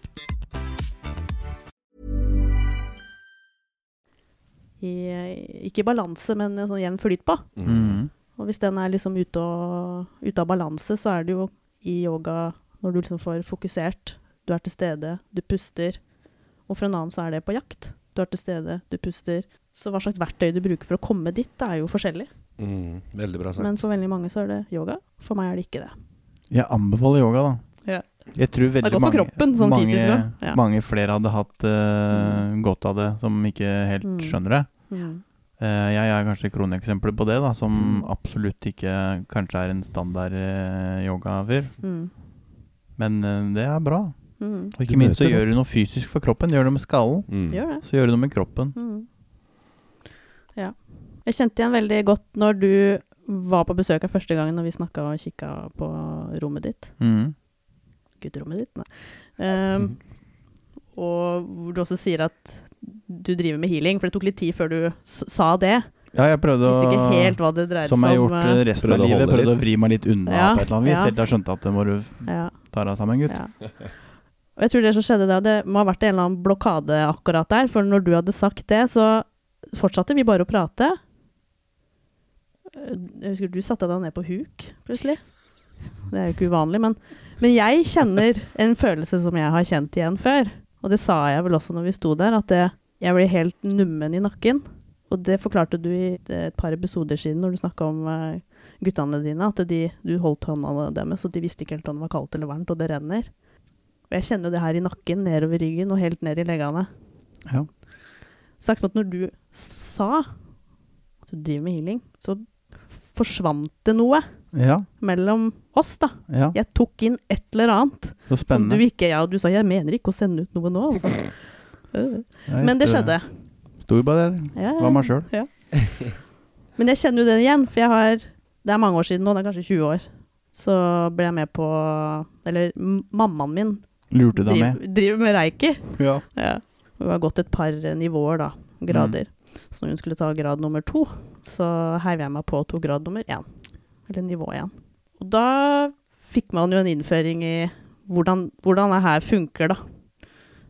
i, ikke i balanse, men en sånn jevn flyt på. Mm. Og hvis den er liksom ute, og, ute av balanse, så er det jo i yoga når du liksom får fokusert. Du er til stede, du puster. Og for en annen så er det på jakt. Du er til stede, du puster. Så hva slags verktøy du bruker for å komme dit, det er jo forskjellig. Mm, veldig bra sagt. Men for veldig mange så er det yoga. For meg er det ikke det. Jeg anbefaler yoga, da. Jeg tror veldig mange, kroppen, sånn mange, fysisk. Ja. mange flere hadde hatt uh, godt av det, som ikke helt Mm. skjønner det. Ja. Uh, jeg er kanskje kroneksempelet på det, da, som Mm. absolutt ikke kanskje er en standard uh, yogafyr. Mm. Men eh, det er bra. Mm. Og ikke minst så det. gjør du noe fysisk for kroppen. Gjør noe med skallen, Mm. Gjør det. så gjør du noe med kroppen. Mm. Ja. Jeg kjente igjen veldig godt når du var på besøk her første gangen når vi snakka og kikka på rommet ditt. Mm. Gutterommet ditt. Um, og hvor du også sier at du driver med healing, for det tok litt tid før du s sa det. Ja, jeg prøvde å helt hva det Som jeg har gjort eh, resten av livet. Prøvde å vri meg litt unna Ja, på et eller annet vis. ja. Helt til jeg skjønte at det må du ta deg sammen, gutt. ja. Og jeg tror det som skjedde da, det må ha vært en eller annen blokade akkurat der, for når du hadde sagt det, så fortsatte vi bare å prate. Eh, Jeg husker du satte deg ned på huk, plutselig. Det er jo ikke uvanlig, men, men jeg kjenner en følelse som jeg har kjent igjen før. Og det sa jeg vel også når vi sto der, at det, jeg ble helt nummen i nakken. Og det forklarte du i et par episoder siden når du snakka om eh, guttene dine, at de, du holdt hånda deres, og de visste ikke helt om det var kaldt eller varmt, og det renner. Og jeg kjenner jo det her i nakken, nedover ryggen og helt ned i leggene. Ja. Sagt som at når du sa at du driver med healing, så forsvant det noe Ja, mellom oss, da. ja. Jeg tok inn et eller annet Så som spennende. du ikke Ja, du sa 'jeg mener ikke å sende ut noe nå', altså. Øh. Men det skjedde. Sto jo bare der. Ja, Var meg sjøl. Ja. Men jeg kjenner jo det igjen, for jeg har Det er mange år siden nå, det er kanskje 20 år. Så ble jeg med på Eller mammaen min Lurte deg driver, med. driver med reiki. Ja. Ja. Hun har gått et par nivåer, da. Grader. Så når hun skulle ta grad nummer to, så heiv jeg meg på og tok grad nummer én. Eller nivå 1 Og da fikk man jo en innføring i hvordan, hvordan det her funker, da.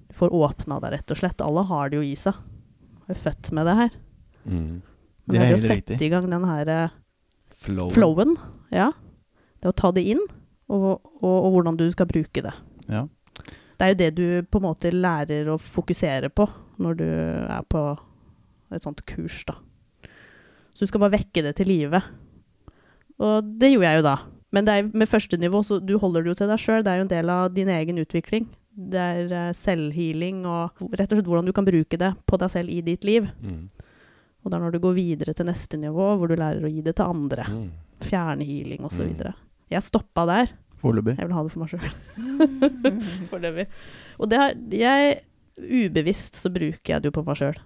Du får åpna deg, rett og slett. Alle har det jo i seg. Er født med det her. Mm. Men Det er det å sette riktig. i gang den her eh, Flow. flowen, ja. Det å ta det inn, og, og, og hvordan du skal bruke det. Ja. Det er jo det du på en måte lærer å fokusere på når du er på et sånt kurs, da. Så du skal bare vekke det til live. Og det gjorde jeg jo da. Men det er med første nivå, så du holder det jo til deg sjøl. Det er jo en del av din egen utvikling. Det er eh, selvhealing og rett og slett hvordan du kan bruke det på deg selv i ditt liv. Mm. Og det er når du går videre til neste nivå, hvor du lærer å gi det til andre. Mm. Fjernhealing osv. Mm. Jeg stoppa der. Foreløpig. Jeg vil ha det for meg sjøl. Foreløpig. Og det har jeg Ubevisst så bruker jeg det jo på meg sjøl.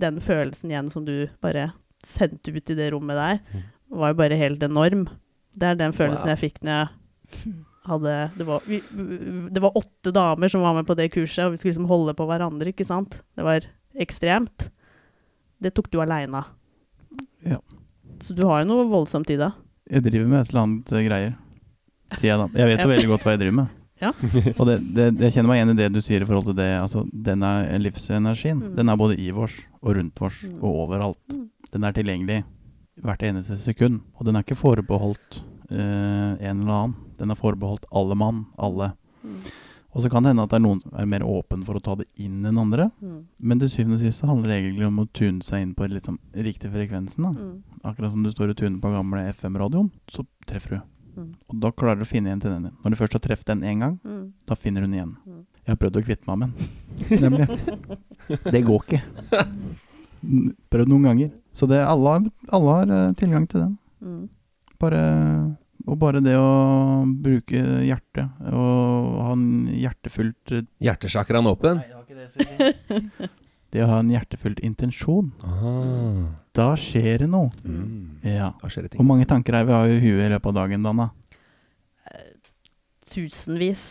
Den følelsen igjen som du bare sendte ut i det rommet der, Mm. Var jo bare helt enorm. Det er den følelsen Wow. jeg fikk når jeg hadde det var, vi, det var åtte damer som var med på det kurset, og vi skulle liksom holde på hverandre, ikke sant? Det var ekstremt. Det tok du aleine. Ja. Så du har jo noe voldsomt i det. Jeg driver med et eller annet eh, greier, sier jeg da. Jeg vet jo veldig godt hva jeg driver med. Ja. Og det, det, jeg kjenner meg igjen i det du sier i forhold til det. Altså, den er livsenergien. Mm. Den er både i vårs og rundt vårs Mm. og overalt. Mm. Den er tilgjengelig hvert eneste sekund. Og den er ikke forbeholdt eh, en eller annen. Den er forbeholdt alle mann. Alle. Mm. Og så kan det hende at det er noen som er mer åpen for å ta det inn enn andre. Mm. Men til syvende og sist så handler det egentlig om å tune seg inn på liksom riktig frekvensen. da. Mm. Akkurat som du står og tuner på gamle FM-radioen, så treffer du. Mm. Og da klarer du å finne igjen til den din. Når du først har truffet den én gang, Mm. da finner hun igjen. Mm. Jeg har prøvd å kvitte meg med den, nemlig. Det går ikke. Prøvd noen ganger. Så det, alle, alle har eh, tilgang til den. Mm. Bare, og bare det å bruke hjertet og ha en hjertefullt Hjertesjakraen åpen? åpen. Det å ha en hjertefullt intensjon. Ah. Da skjer det noe. Mm. Ja. Da skjer det Hvor mange tanker er vi har i huet i løpet av dagen, Danna? Tusenvis.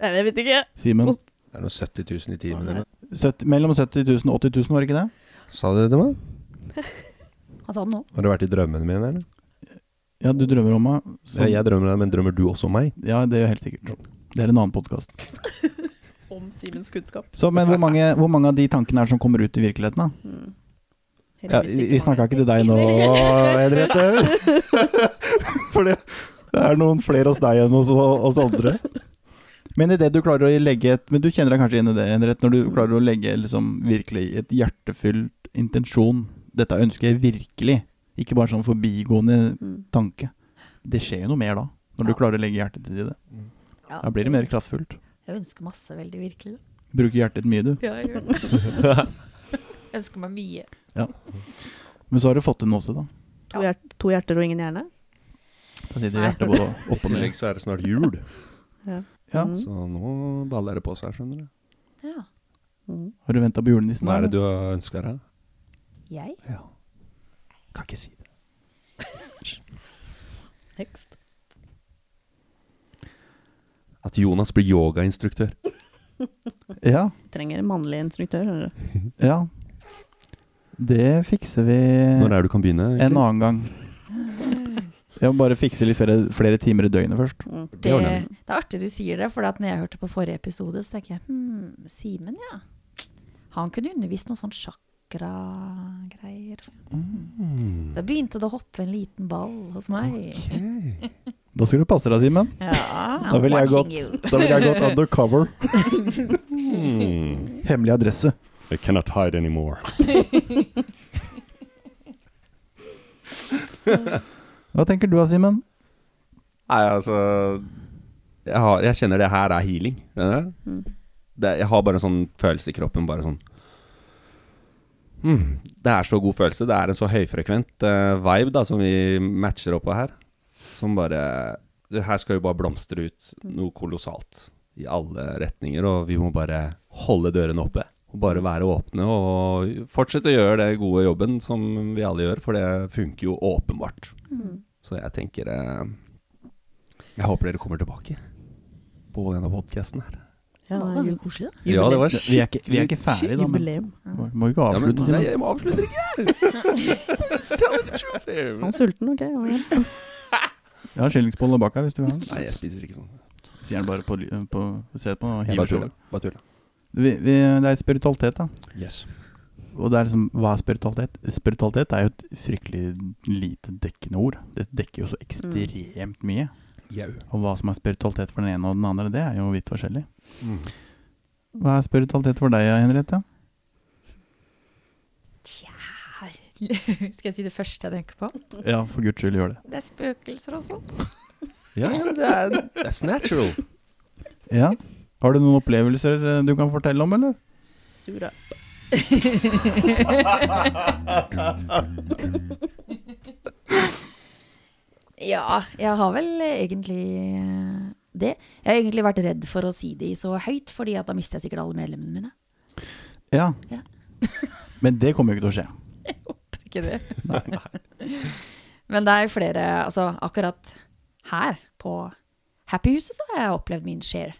Jeg vet ikke. Simen? Det er noe 70 000 i timen. Mellom 70 000 og 80 000, var det ikke det? Sa du det til meg? Han sa det nå. Har du vært i drømmene mine, eller? Ja, du drømmer om meg. så- Ja, jeg drømmer deg, men drømmer du også om meg? Ja, det er jo helt sikkert. Det er en annen podkast. Om Simens kunnskap. Så, men hvor mange, hvor mange av de tankene er det som kommer ut i virkeligheten, da? Mm. Ja, vi vi snakka ikke til deg nå, Henriette. For det, det er noen flere hos deg enn hos oss andre. Men i det du klarer å legge et Men du kjenner deg kanskje inn i det, Henriette, når du klarer å legge liksom virkelig et hjertefylt intensjon. Dette ønsker jeg virkelig. Ikke bare sånn forbigående Mm. tanke. Det skjer jo noe mer da, når du klarer å legge hjertet i det. Ja, Da blir det mer kraftfullt. Jeg ønsker masse veldig virkelig. Bruker hjertet ditt mye, du. Ja, jeg gjør det. Jeg ønsker meg mye. Ja. Men så har du fått til noe også, da. To, hjert to hjerter og ingen hjerne? Da sitter hjertet både opp og ned. I tillegg så er det snart jul. Ja. Mm. Så nå baller det på seg, skjønner du. Ja. Mm. Har du venta på julenissen? Hva er det du har ønska deg? Jeg? Ja. Kan ikke si det. Next. At Jonas blir yogainstruktør. Ja, Trenger en mannlig instruktør. hører du. ja. Det fikser vi Når er det du kan begynne? en annen gang. Jeg må bare fikse litt flere, flere timer i døgnet først. Mm. Det, Det er artig du sier det, for når jeg hørte på forrige episode, så tenker jeg hm, Simen, ja. Han kunne undervist noe sånn chakra-greier. Mm. Da begynte det å hoppe en liten ball hos meg. Da skal du passe deg, Simen. Ja, Da ville jeg, gått- da vil jeg gått undercover. Mm. Hemmelig adresse. I cannot hide anymore. Hva tenker du da, Simen? Nei, altså jeg, har, jeg kjenner det her er healing. Mm. Det, jeg har bare en sånn følelse i kroppen. Bare sånn hmm, Det er så god følelse. Det er en så høyfrekvent uh, vibe da som vi matcher oppå her. Som bare Det her skal jo bare blomstre ut noe kolossalt. I alle retninger. Og vi må bare holde dørene oppe. Og bare være åpne og fortsette å gjøre den gode jobben som vi alle gjør, for det funker jo åpenbart. Mm. Så jeg tenker uh, Jeg håper dere kommer tilbake på denne podkasten her. Ja, Det var ganske koselig, da. Ja, det var Vi er ikke, vi er ikke ferdig, da. Men må, må ikke Ja, men, avslutte, nei, jeg må avslutte ikke! Han er sulten, OK? Jeg har skillingsboller bak her, hvis du vil ha den. Nei, jeg spiser ikke sånn. Sier han bare på, på Se på og hiver tuller. Bare tuller. Vi, vi, det er spiritualitet, da. Yes. Og det er liksom, hva er spiritualitet? Spiritualitet er jo et fryktelig lite dekkende ord. Det dekker jo så ekstremt mye. Jau. Og hva som er spiritualitet for den ene og den andre, det er jo vidt forskjellig. Mm. Hva er spiritualitet for deg, Henriette? Tja Skal jeg si det første jeg tenker på? Ja, for guds skyld, gjør det. Det er spøkelser også. Ja, det er That's natural. Ja. Har du noen opplevelser eh, du kan fortelle om, eller? Sura. Ja, jeg har vel egentlig eh, det. Jeg har egentlig vært redd for å si det så høyt, fordi at da mister jeg sikkert alle medlemmene mine. Ja. Ja. Men det kommer jo ikke til å skje. Jeg håper ikke det. Men det er jo flere Altså, akkurat her på Happyhuset så har jeg opplevd min share.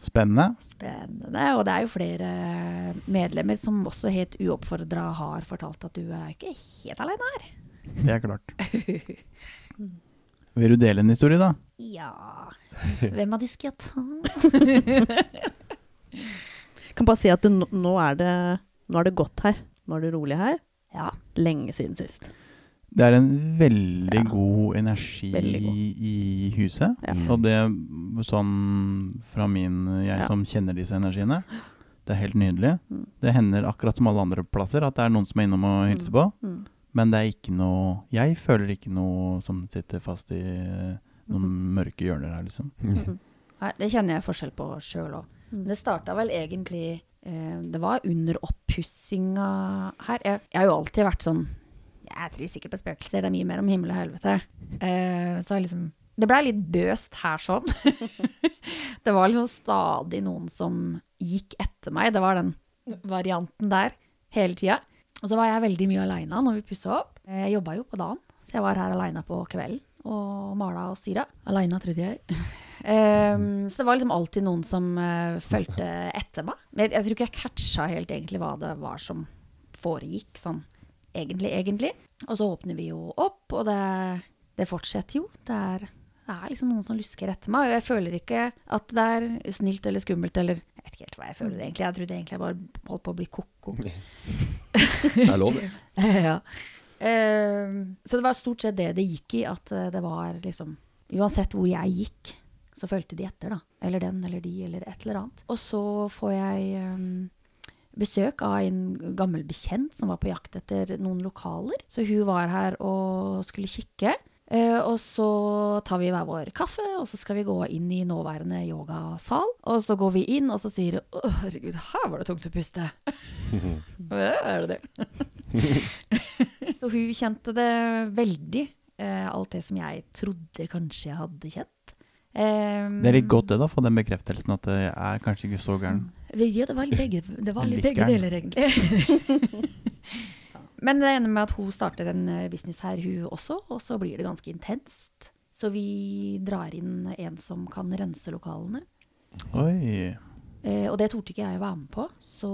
Spennende. Spennende. Og det er jo flere medlemmer som også helt uoppfordra har fortalt at du er ikke helt aleine her. Det er klart. Vil du dele en historie, da? Ja Hvem av de skal jeg ta? Kan bare si at det, nå- er det, nå er det godt her. Nå er det rolig her. Ja. Lenge siden sist. Det er en veldig Ja. god energi Veldig god. i huset. Ja. Mm. Og det sånn fra min Jeg Ja. som kjenner disse energiene. Det er helt nydelig. Mm. Det hender akkurat som alle andre plasser at det er noen som er innom og hilser på. Mm. Men det er ikke noe Jeg føler ikke noe som sitter fast i eh, noen Mm. mørke hjørner her, liksom. Mm. Nei, det kjenner jeg forskjell på sjøl òg. Det starta vel egentlig eh, Det var under oppussinga her. Jeg, jeg har jo alltid vært sånn Jeg tror sikkert på spøkelser. Det er mye mer om himmel og helvete. Eh, så liksom Det blei litt bøst her sånn. det var liksom stadig noen som gikk etter meg. Det var den varianten der hele tida. Og så var jeg veldig mye aleine når vi pussa opp. Jeg jobba jo på dagen, så jeg var her aleine på kvelden og mala og styra. Aleine, trodde jeg. Um, så det var liksom alltid noen som uh, fulgte etter meg. Men jeg, jeg tror ikke jeg catcha helt egentlig hva det var som foregikk, sånn egentlig, egentlig. Og så åpner vi jo opp, og det, det fortsetter jo. Det er, det er liksom noen som lusker etter meg, og jeg føler ikke at det er snilt eller skummelt eller Jeg vet ikke helt hva jeg føler egentlig. Jeg trodde egentlig jeg bare holdt på å bli ko-ko. Det er lov, det. ja. Uh, så det var stort sett det det gikk i, at eh, det var liksom Uansett hvor jeg gikk, så fulgte de etter, da. Eller den eller de, eller et eller annet. Og så får jeg um, besøk av en gammel bekjent som var på jakt etter noen lokaler. Så hun var her og skulle kikke. Eh, og så tar vi hver vår kaffe, og så skal vi gå inn i nåværende yogasal. Og så går vi inn, og så sier Å, herregud, her var det tungt å puste. er det det? så hun kjente det veldig. eh, alt det som jeg trodde kanskje jeg hadde kjent. Um, Det er litt godt det, da, få den bekreftelsen at det er kanskje ikke så gæren. Ja, det var litt begge, det var litt begge deler, egentlig. Men det ender med at hun starter en eh, business her, hun også, og så blir det ganske intenst. Så vi drar inn en som kan rense lokalene. Oi. Eh, og det torde ikke jeg å være med på, så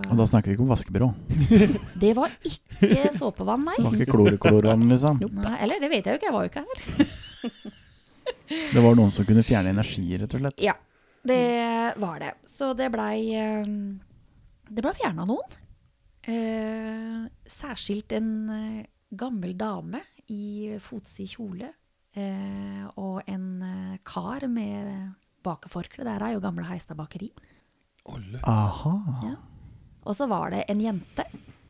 Og da snakker vi ikke om vaskebyrå. Det var ikke såpevann, nei. Det var ikke klor-klorvann, liksom. nei. Eller det vet jeg jo ikke, jeg var jo ikke her. Det var noen som kunne fjerne energi, rett og slett. Ja, det var det. Så det blei eh, Det blei fjerna noen. Eh, særskilt en eh, gammel dame i fotsid kjole. Eh, og en eh, kar med bakeforkle. Der er jo gamle Heistad bakeri. Aha. Ja. Og så var det en jente,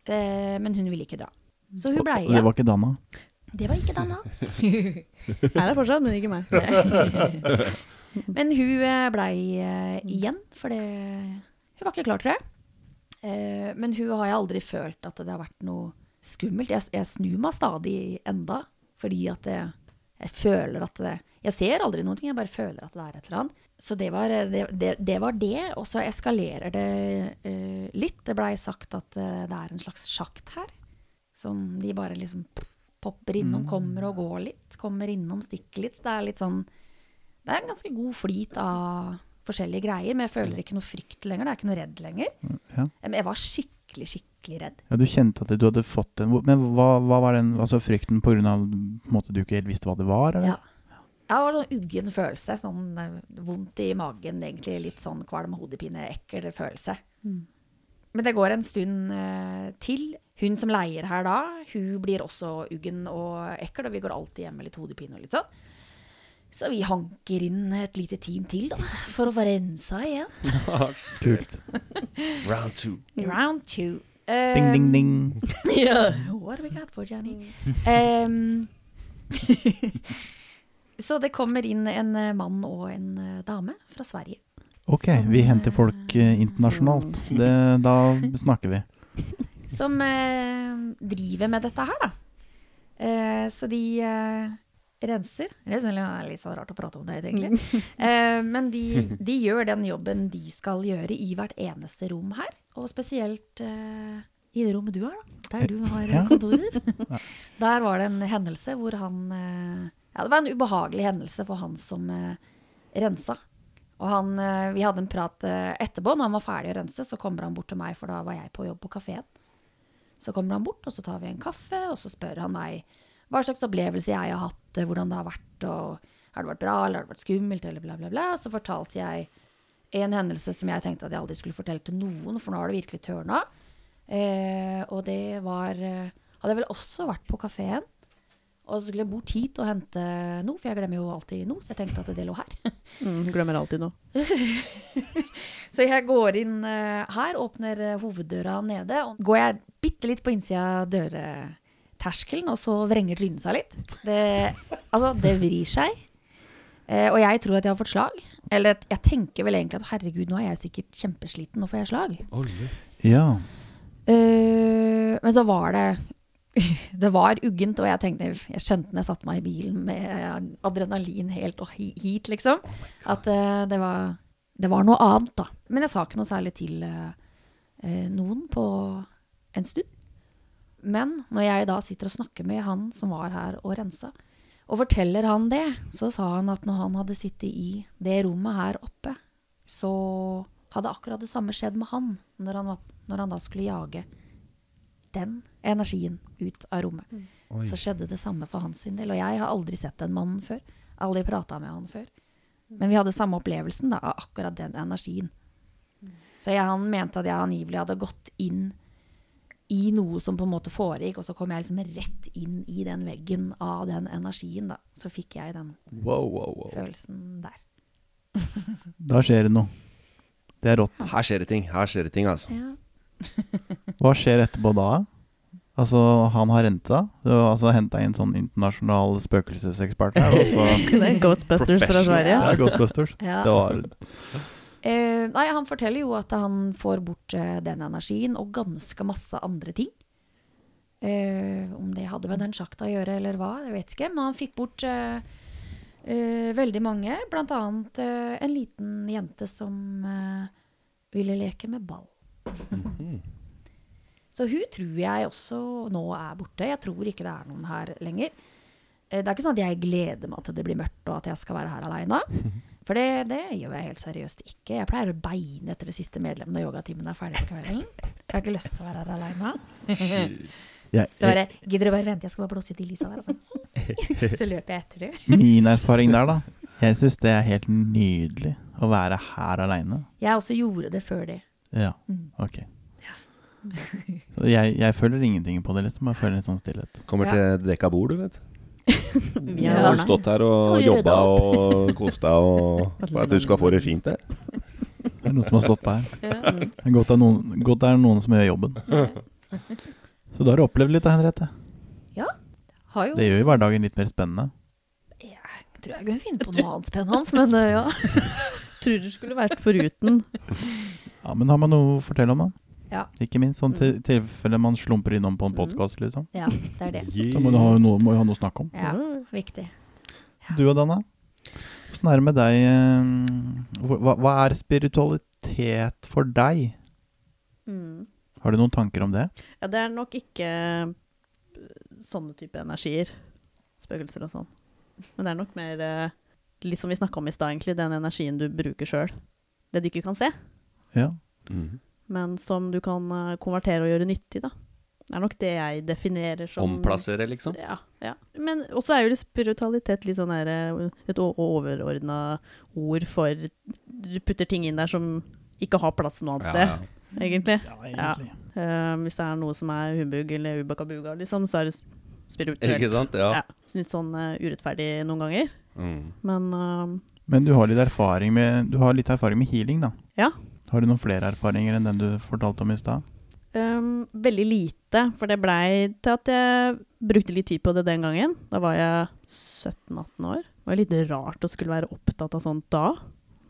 eh, men hun ville ikke dra. Så hun blei igjen. det var ikke dama? Det var ikke dama. Her er fortsatt, men ikke meg. Men hun eh, blei eh, igjen, for det Hun var ikke klar, tror jeg. Eh, Men hun har jeg aldri følt at det har vært noe skummelt. Jeg, jeg snur meg stadig enda, fordi at jeg, jeg føler at det Jeg ser aldri noen ting, jeg bare føler at det er et eller annet. Så det var eh, det, det, det, var det og så eskalerer det eh, litt. Det blei sagt at eh, det er en slags sjakt her, som de bare liksom popper innom, kommer og går litt. Kommer innom, stikker litt. Så det er litt sånn det er en ganske god flyt av forskjellige greier, men jeg føler ikke noe frykt lenger. Jeg er ikke noe redd lenger. Ja. Men jeg var skikkelig, skikkelig redd. ja, du kjente at du hadde fått den Men hva, hva var den altså frykten en måte, du ikke helt visste hva det var? Eller? Ja. Det var sånn uggen følelse. Sånn eh, vondt i magen, egentlig. Litt sånn kvalm, hodepine, ekkel følelse. Men det går en stund eh, til. Hun som leier her da, hun blir også uggen og ekkel, og vi går alltid hjem med litt hodepine og litt sånn. Så vi hanker inn et lite team til, da, for å få rensa igjen. Kult. Round two. Round two. Ding, ding, Um, ding. Yeah. What have we got for Johnny? Um, så det kommer inn en eh, mann og en eh, dame fra Sverige. Ok, vi henter folk uh, internasjonalt. Det, da snakker vi. Som uh, driver med dette her, da. Uh, så de renser. Det er litt sånn rart å prate om det, egentlig. Eh, men de, de gjør den jobben de skal gjøre i hvert eneste rom her. Og spesielt eh, i det rommet du har, da. Der du har Ja. kontorer. Der var det en hendelse hvor han eh, Ja, det var en ubehagelig hendelse for han som rensa. Og han, vi hadde en prat etterpå, når han var ferdig å rense, så kommer han bort til meg, for da var jeg på jobb på kafeen. Så kommer han bort, og så tar vi en kaffe, og så spør han meg hva slags opplevelse jeg har hatt, eh, hvordan det har vært, og har det vært bra, eller har det vært skummelt, eller bla, bla, bla. Så fortalte jeg en hendelse som jeg tenkte at jeg aldri skulle fortelle til noen, for nå har det virkelig tørna. Eh, og det var eh, Hadde jeg vel også vært på kafeen. Og så skulle jeg bort hit og hente noe, for jeg glemmer jo alltid noe, så jeg tenkte at det lå her. Mm, glemmer alltid noe. Så jeg går inn eh, her, åpner hoveddøra nede, og går jeg bitte litt på innsida av dørterskelen, og så vrenger trynet seg litt. Det, altså, det vrir seg. Eh, og jeg tror at jeg har fått slag. Eller jeg tenker vel egentlig at herregud, nå er jeg sikkert kjempesliten, nå får jeg slag. Ja. Eh, men så var det Det var uggent, og jeg tenkte Jeg skjønte når jeg satte meg i bilen med adrenalin helt og hit, liksom, at eh, det, var, det var noe annet, da. Men jeg sa ikke noe særlig til eh, noen på en stund. Men når jeg da sitter og snakker med han som var her og rensa, og forteller han det, så sa han at når han hadde sittet i det rommet her oppe, så hadde akkurat det samme skjedd med han når han, var, når han da skulle jage den energien ut av rommet. Mm. Så skjedde det samme for hans sin del. Og jeg har aldri sett den mannen før. Aldri prata med han før. Men vi hadde samme opplevelsen da, av akkurat den energien. Så jeg, han mente at jeg angivelig hadde gått inn i noe som på en måte foregikk, og så kom jeg liksom rett inn i den veggen av den energien. da. Så fikk jeg den Wow, wow, wow. følelsen der. Da skjer det noe. Det er rått. Her skjer det ting. Her skjer det ting, altså. Ja. Hva skjer etterpå da? Altså, han har renta. Du har altså henta inn sånn internasjonal spøkelsesekspert her. Og så Det er Ghostbusters fra Sverige. ja, Ghostbusters. Ja. Det var Eh, nei, han forteller jo at han får bort eh, den energien og ganske masse andre ting. Eh, om det hadde med den sjakta å gjøre eller hva, jeg vet ikke. Men han fikk bort eh, eh, veldig mange. Blant annet eh, en liten jente som ville leke med ball. Så hun tror jeg også nå er borte. Jeg tror ikke det er noen her lenger. Det er ikke sånn at jeg gleder meg til det blir mørkt og at jeg skal være her aleine. For det, det gjør jeg helt seriøst ikke. Jeg pleier å beine etter det siste medlemmet når yogatimen er ferdig på kvelden. Jeg har ikke lyst til å være her aleine. Så bare Gidder du bare vente, jeg skal bare blåse ut i lysa der, altså. Så løper jeg etter det. Min erfaring der, da. Jeg syns det er helt nydelig å være her aleine. Jeg også gjorde det før det. Ja, ok. Så jeg, jeg føler ingenting på det, liksom. Jeg føler litt sånn stillhet. Kommer til dekka bord, du vet. Vi Ja. Har har stått her og Og jobba og kost deg og for at du skal få det fint der? Det er noen som har stått der. Det er godt det er noen, godt det er noen som gjør jobben. Så da har du opplevd litt, da, Henriette. Har jo Det gjør jo hverdagen litt mer spennende. Jeg tror jeg kunne finne på noe annet spennende, men eh, ja. tror det skulle vært foruten. Ja, Men har man noe å fortelle om, da? Ja. Ikke minst sånn til tilfelle man slumper innom på en podkast, liksom. ja, det er det. Så må du ha noe, må jo ha noe å snakke om. Ja, viktig. Du og Danna? Åssen er det med deg? eh, Hva, hva er spiritualitet for deg? Mm. Har du noen tanker om det? Ja, det er nok ikke eh, sånne type energier. Spøkelser og sånn. Men det er nok mer eh, litt som vi snakka om i stad, egentlig. Den energien du bruker sjøl. Det du ikke kan se, Ja. Mhm. Men som du kan eh, konvertere og gjøre nyttig, da. Det er nok det jeg definerer som Omplassere, liksom? Ja. ja. Men også er jo det spiritualitet litt sånn der, eh, et overordna ord for Du putter ting inn der som ikke har plass noe annet Ja, sted, ja. egentlig. Ja, Eh, hvis det er noe som er humbug eller ubakabuga, liksom, så er det spirituelt. Ikke sant? Ja. Ja. så Litt sånn uh, urettferdig noen ganger. Mm. Men uh, Men du har litt erfaring med, du har litt erfaring med healing, da? Ja. Har du noen flere erfaringer enn den du fortalte om i stad? Um, veldig lite, for det blei til at jeg brukte litt tid på det den gangen. Da var jeg 17-18 år. Det var litt rart å skulle være opptatt av sånt da.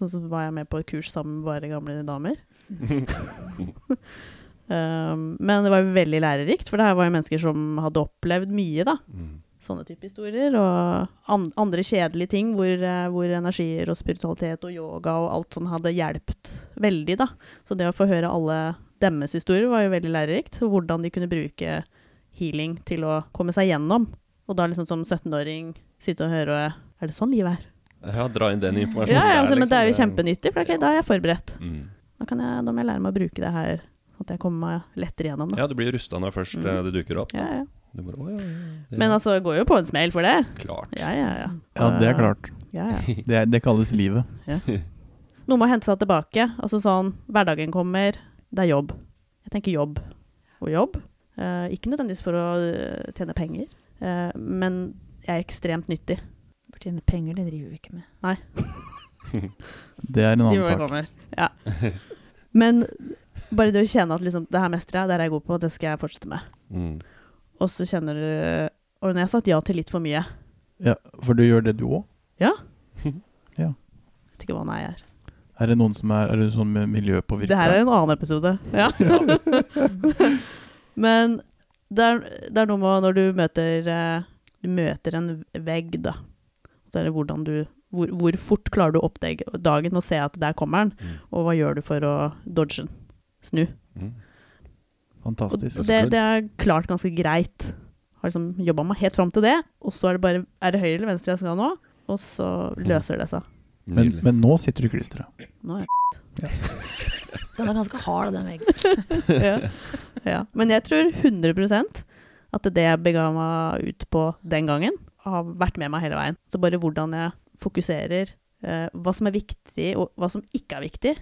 Så, så var jeg med på et kurs sammen med bare gamle damer. um, men det var veldig lærerikt, for det her var jo mennesker som hadde opplevd mye, da. Mm. Sånne type historier. Og an andre kjedelige ting hvor, eh, hvor energier og spiritualitet og yoga og alt sånn hadde hjulpet veldig, da. Så det å få høre alle deres historier var jo veldig lærerikt. Hvordan de kunne bruke healing til å komme seg gjennom. Og da liksom som 17-åring sitte og høre Er det sånn livet er? Ja, dra inn den informasjonen. Ja, ja altså, men det er jo liksom. kjempenyttig, for okay, da er jeg forberedt. Mm. Da, kan jeg, da må jeg lære meg å bruke det her, sånn at jeg kommer meg lettere gjennom. Ja, du blir rusta når først Mm. eh, det dukker opp. Ja, ja. Du bare, «Å, ja, ja, Men altså, det går jo på en smell for det. Klart. Ja, ja, ja. Ja, det er klart. Ja, ja. Det, det kalles livet. Noe må hente seg tilbake. Altså sånn, hverdagen kommer, det er jobb. Jeg tenker jobb og jobb. Eh, ikke nødvendigvis for å eh, tjene penger, eh, men jeg er ekstremt nyttig. For tjene penger, det driver vi ikke med. Nei. Det er en annen sak. Ja. Men bare det å kjenne at liksom, det her mestrer jeg, det er jeg god på, det skal jeg fortsette med. Mm. Og så kjenner du Og når jeg har sagt ja til litt for mye Ja, for du gjør det du òg? Ja. ja. vet ikke hva nei er. Er det noen som er Er det sånn med miljøpåvirka? Det her er en annen episode. Ja. Men det er, det er noe med når du møter eh, Du møter en vegg, da. Så er det hvordan du hvor, hvor fort klarer du å oppdage dagen og se at der kommer den, Mm. og hva gjør du for å dodge den? Snu. Mm. Og Fantastisk. det, det er klart ganske greit. Har liksom jobba meg helt fram til det, og så er det bare Er det høyre eller venstre jeg skal nå? Og så løser det seg. Men, men nå sitter du i klisteret. Nå er Den er ganske hard, den veggen. ja. ja. Men jeg tror 100% at det jeg bega meg ut på den gangen, har vært med meg hele veien. Så bare hvordan jeg fokuserer, eh, hva som er viktig, og hva som ikke er viktig.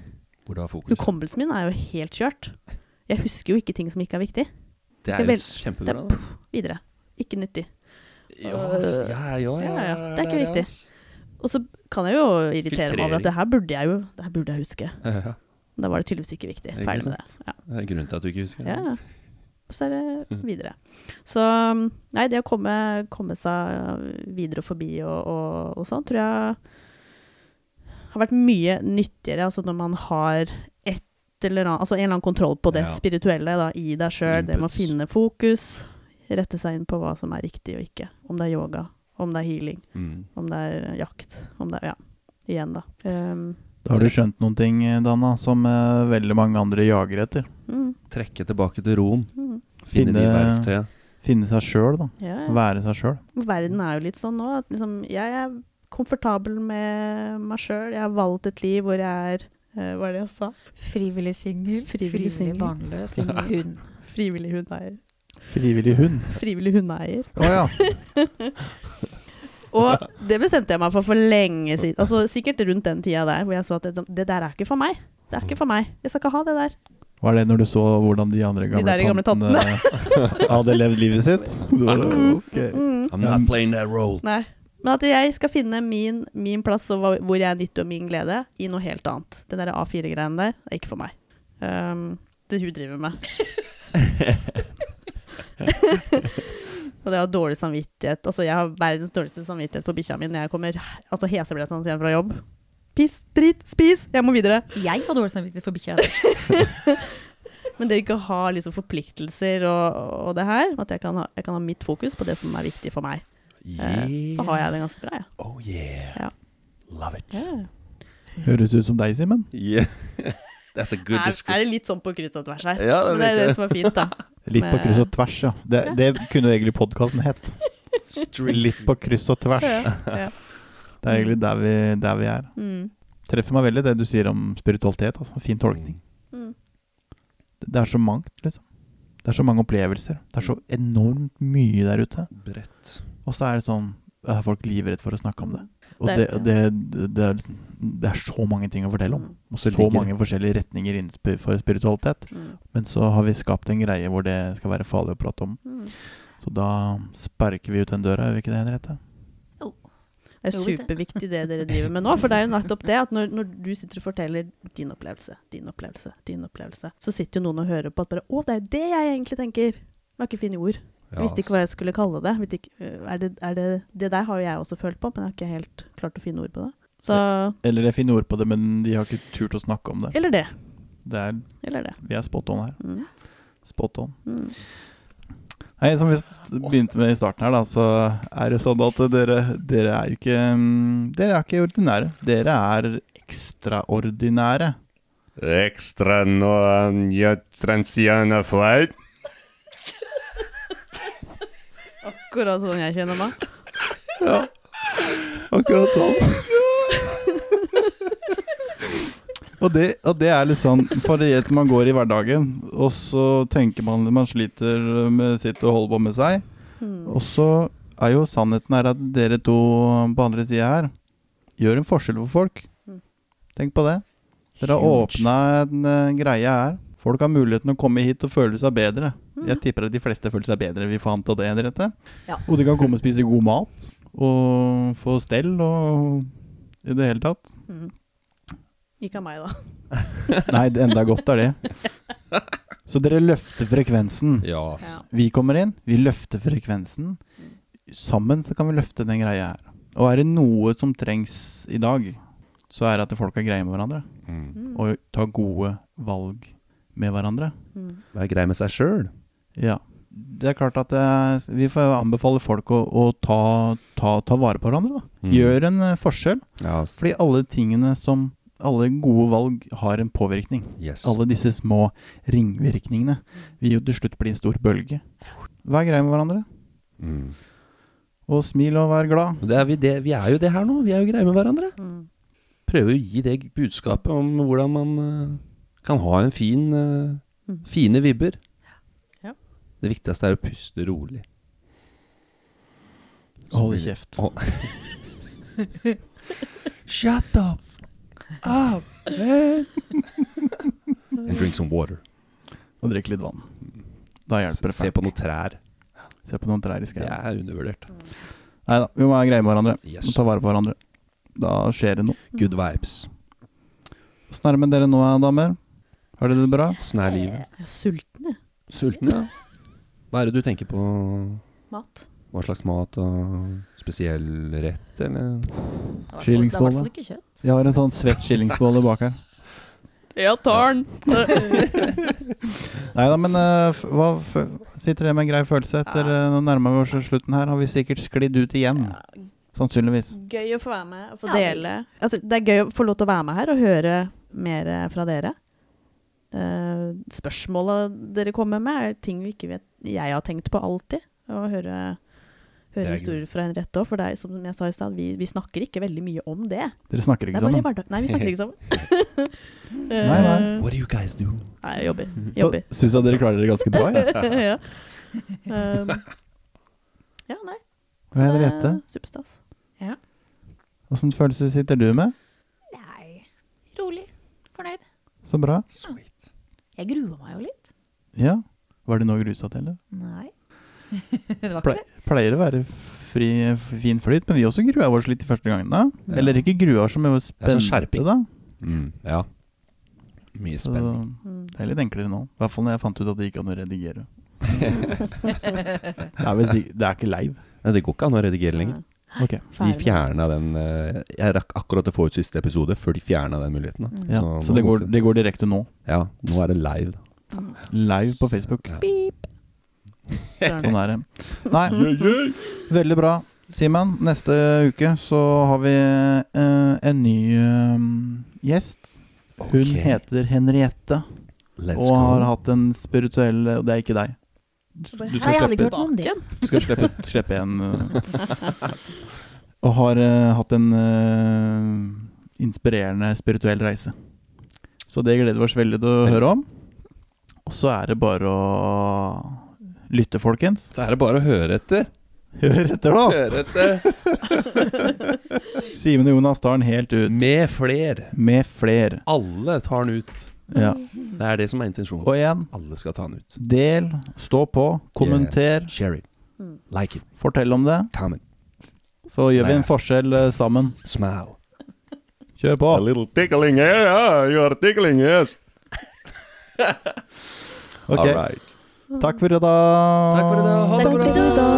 Hvor du har fokus. Hukommelsen min er jo helt kjørt. Jeg husker jo ikke ting som ikke er viktig. Det er jo kjempebra. da. poff, videre. Ikke nyttig. Ja, ja, ja, ja, Ja. Det er ikke viktig. Og så kan jeg jo irritere meg over at det her burde jeg jo det her burde jeg huske. Da var det tydeligvis ikke viktig. Ferdig med det. Ja. Det er grunnen til at du ikke husker. det. ja. Og så er det videre. Så nei, det å komme, komme seg videre og forbi og, og, og sånn, tror jeg har vært mye nyttigere. Altså når man har eller annet, altså en eller annen kontroll på det Ja. spirituelle da, i deg sjøl. Det med å finne fokus, rette seg inn på hva som er riktig og ikke. Om det er yoga, om det er healing, Mm. om det er jakt. Om det er Ja, igjen, da. Um, Da har du skjønt noen ting, Danna, som uh, veldig mange andre jager etter. mm, Trekke tilbake til roen. mm, Finne, de verktøyene. Finne seg sjøl, da. ja, ja. Være seg sjøl. Verden er jo litt sånn nå at liksom, jeg er komfortabel med meg sjøl. Jeg har valgt et liv hvor jeg er eh, Hva er det jeg sa? Frivillig singel, Frivillig frivillig, barnløs, hund. Frivillig hundeeier. Frivillig hund. Frivillig hundeeier. Å ja. Og det bestemte jeg meg for for lenge siden. Altså Sikkert rundt den tida der hvor jeg så at det, det der er ikke for meg. Det er ikke for meg. Jeg skal ikke ha det der. Var det når du så hvordan de andre gamle, der gamle tantene hadde levd livet sitt? Du bare, ok. Mm. I'm not playing that role. Nei. Men at jeg skal finne min, min plass og hvor jeg nytter min glede, i noe helt annet. Den der A4-greiene der er ikke for meg. Um, det hun driver med. og det å ha dårlig samvittighet Altså, jeg har verdens dårligste samvittighet for bikkja mi når jeg kommer altså heseblesende hjem fra jobb. Piss, drit, spis! Jeg må videre. Jeg har dårlig samvittighet for bikkja. Men det å ikke ha liksom forpliktelser og, og det her, at jeg kan, ha, jeg kan ha mitt fokus på det som er viktig for meg, eh, så har jeg det ganske bra, jeg. Oh yeah. Ja. Love it. Yeah. Høres ut som deg, Simen. Yeah. That's a good Er, er det litt sånn på kryss og tvers her? Ja, det Men det er det som er fint, da. Litt på kryss og tvers, ja. Det, det kunne egentlig podkasten hett. Litt på kryss og tvers. Ja, ja. Det er egentlig der vi, der vi er. Mm. Treffer meg veldig det du sier om spiritualitet. Altså. Fin tolkning. Mm. Det det er så mangt, liksom. Det er så mange opplevelser. Det er så enormt mye der ute. Bredt. Og så er det sånn Er folk livredde for å snakke om det. Og Det det, er- det, det, er, det er så mange ting å fortelle om. Mm. Og Så så mange forskjellige retninger for spiritualitet. Mm. Men så har vi skapt en greie hvor det skal være farlig å prate om. Mm. Så da sparker vi ut den døra, gjør vi ikke det, Henriette? Det er Jo, superviktig det dere driver med nå. For det er jo nettopp det at når, når du sitter og forteller din opplevelse, din opplevelse, din opplevelse, så sitter jo noen og hører på at bare Å, det er jo det jeg egentlig tenker. Jeg har ikke funnet ord. Jeg visste ikke hva jeg skulle kalle det. Ikke, øh, er det, er det. Det der har jo jeg også følt på, men jeg har ikke helt klart å finne ord på det. Så Eller jeg finner ord på det, men de har ikke turt å snakke om det. Eller det. det er, Eller det. vi er spot on her. Mm. Spot on. Mm. Nei, Som vi begynte med i starten her, da, så er det sånn at dere, dere er jo ikke mm, Dere er ikke ordinære. Dere er ekstraordinære. Ekstra nå transiana Akkurat sånn jeg kjenner meg. Akkurat sånn. og, det, og det er litt sånn fordi man går i hverdagen, og så tenker man man sliter med sitt og holder på med seg. Mm. Og så er jo sannheten her at dere to på andre sida her gjør en forskjell for folk. Mm. Tenk på det. Dere har åpna en eh, greie her. Folk har muligheten å komme hit og føle seg bedre. Mm. Jeg tipper at de fleste føler seg bedre. Vi fant av det, Henriette. Ja. Og de kan komme og spise god mat. Og få stell og i det hele tatt. Mm. Ikke av meg, da. Nei, det enda godt er det. Så dere løfter frekvensen. Ja. Ja. Vi kommer inn, vi løfter frekvensen. Sammen så kan vi løfte den greia her. Og er det noe som trengs i dag, så er det at folk er greie med hverandre. Mm. Og tar gode valg med hverandre. Mm. Være grei med seg sjøl. Ja. Det er klart at eh, vi får anbefale folk å, å ta, ta, ta vare på hverandre. da. Mm. Gjør en eh, forskjell. Ja, Fordi alle tingene som Alle gode valg har en påvirkning. yes. Alle disse små ringvirkningene vil jo til slutt bli en stor bølge. Vær grei med hverandre. Mm. Og smil og vær glad. Det er vi, det, vi er jo det her nå. Vi er jo greie med hverandre. Mm. Prøver å gi det budskapet om hvordan man eh, kan ha en fin eh, Mm. Fine vibber. Ja. Det viktigste er å puste rolig. Hold kjeft. Å. Shut up! Up! And drink some water. Og drikk litt vann. Da hjelper det. Se på noen trær. Se på noen trær i Det er undervurdert. Nei da, vi må være greie med hverandre. Yes. Må ta vare på hverandre. Da skjer det noe. Good vibes. Åssen er det med dere nå, damer? Har dere det bra? Åssen er livet? Jeg er sulten, jeg. Sulten, ja. Hva er det du tenker på? Mat. Hva slags mat? og Spesiell rett, eller? Det er i Det er i hvert fall ikke kjøtt. Jeg har en sånn svett skillingsbolle bak her. Ja, tar den! Nei da, men uh, hva f- sitter dere med en grei følelse etter uh, Nå nærmer vi oss slutten her. Har vi sikkert sklidd ut igjen? Sannsynligvis. Gøy å få være med og få Ja, det- dele. Altså, det er gøy å få lov til å være med her og høre mer fra dere. Uh, Spørsmåla dere kommer med, er ting vi ikke vet jeg har tenkt på alltid. Å høre, høre er historier fra Henriette òg, for det er som jeg sa i stad, vi, vi snakker ikke veldig mye om det. Dere snakker ikke bare sammen? Nei, vi snakker ikke sammen. Nei, nei. Eh, What do you guys do? Nei, jeg jobber. Jobber. Syns jeg dere klarer det ganske bra. Ja. ja. Um, ja, nei. Og Henriette, Superstas. åssen følelse sitter du med? Nei, rolig. Fornøyd. Så bra. Sweet. Jeg grua meg jo litt. Ja. Var det noe grusa til? eller? Nei. det var Ple ikke det. pleier å være fri, fin flyt, men vi også grua oss litt de første gangene. Ja. Eller ikke grua oss, men Det er sånn spente, da. Mm, ja. Mye spenning. Så, det er litt enklere nå. I hvert fall når jeg fant ut at det gikk an å redigere. Det er, ikke- det er ikke live. Nei, det går ikke an å redigere lenger. Ok. De fjerna den eh, Jeg rakk akkurat å få ut siste episode før de fjerna den muligheten. Da. Ja, Så så det går, det går direkte nå. Ja, nå er det live. da. Live på Facebook. Ja. Sånn er det. Nei, veldig bra. Simen, neste uke så har vi eh, en ny eh, gjest. Hun okay. heter Henriette Let's og go. har hatt en spirituell Og det er ikke deg. Du skal slippe, du skal slippe, slippe en eh, Og har uh, hatt en uh, inspirerende spirituell reise. Så det gleder vi oss veldig til å høre om. Og så er det bare å lytte, folkens. Så er det bare å høre etter. Hør etter, da! Høre etter. Simen og Jonas tar den helt ut. Med fler. Med fler. Alle tar den ut. Ja. Det er det som er intensjonen. Og igjen, Alle skal ta den ut. del, stå på, kommenter, Share it. Mm. Like it. fortell om det. Comment. Så gjør vi en forskjell eh, sammen. Smile. Kjør på. A little tickling here. Yeah, you are tickling, yes. Ok, All right. Takk for i dag. Takk for i dag. Ha det for bra. i dag.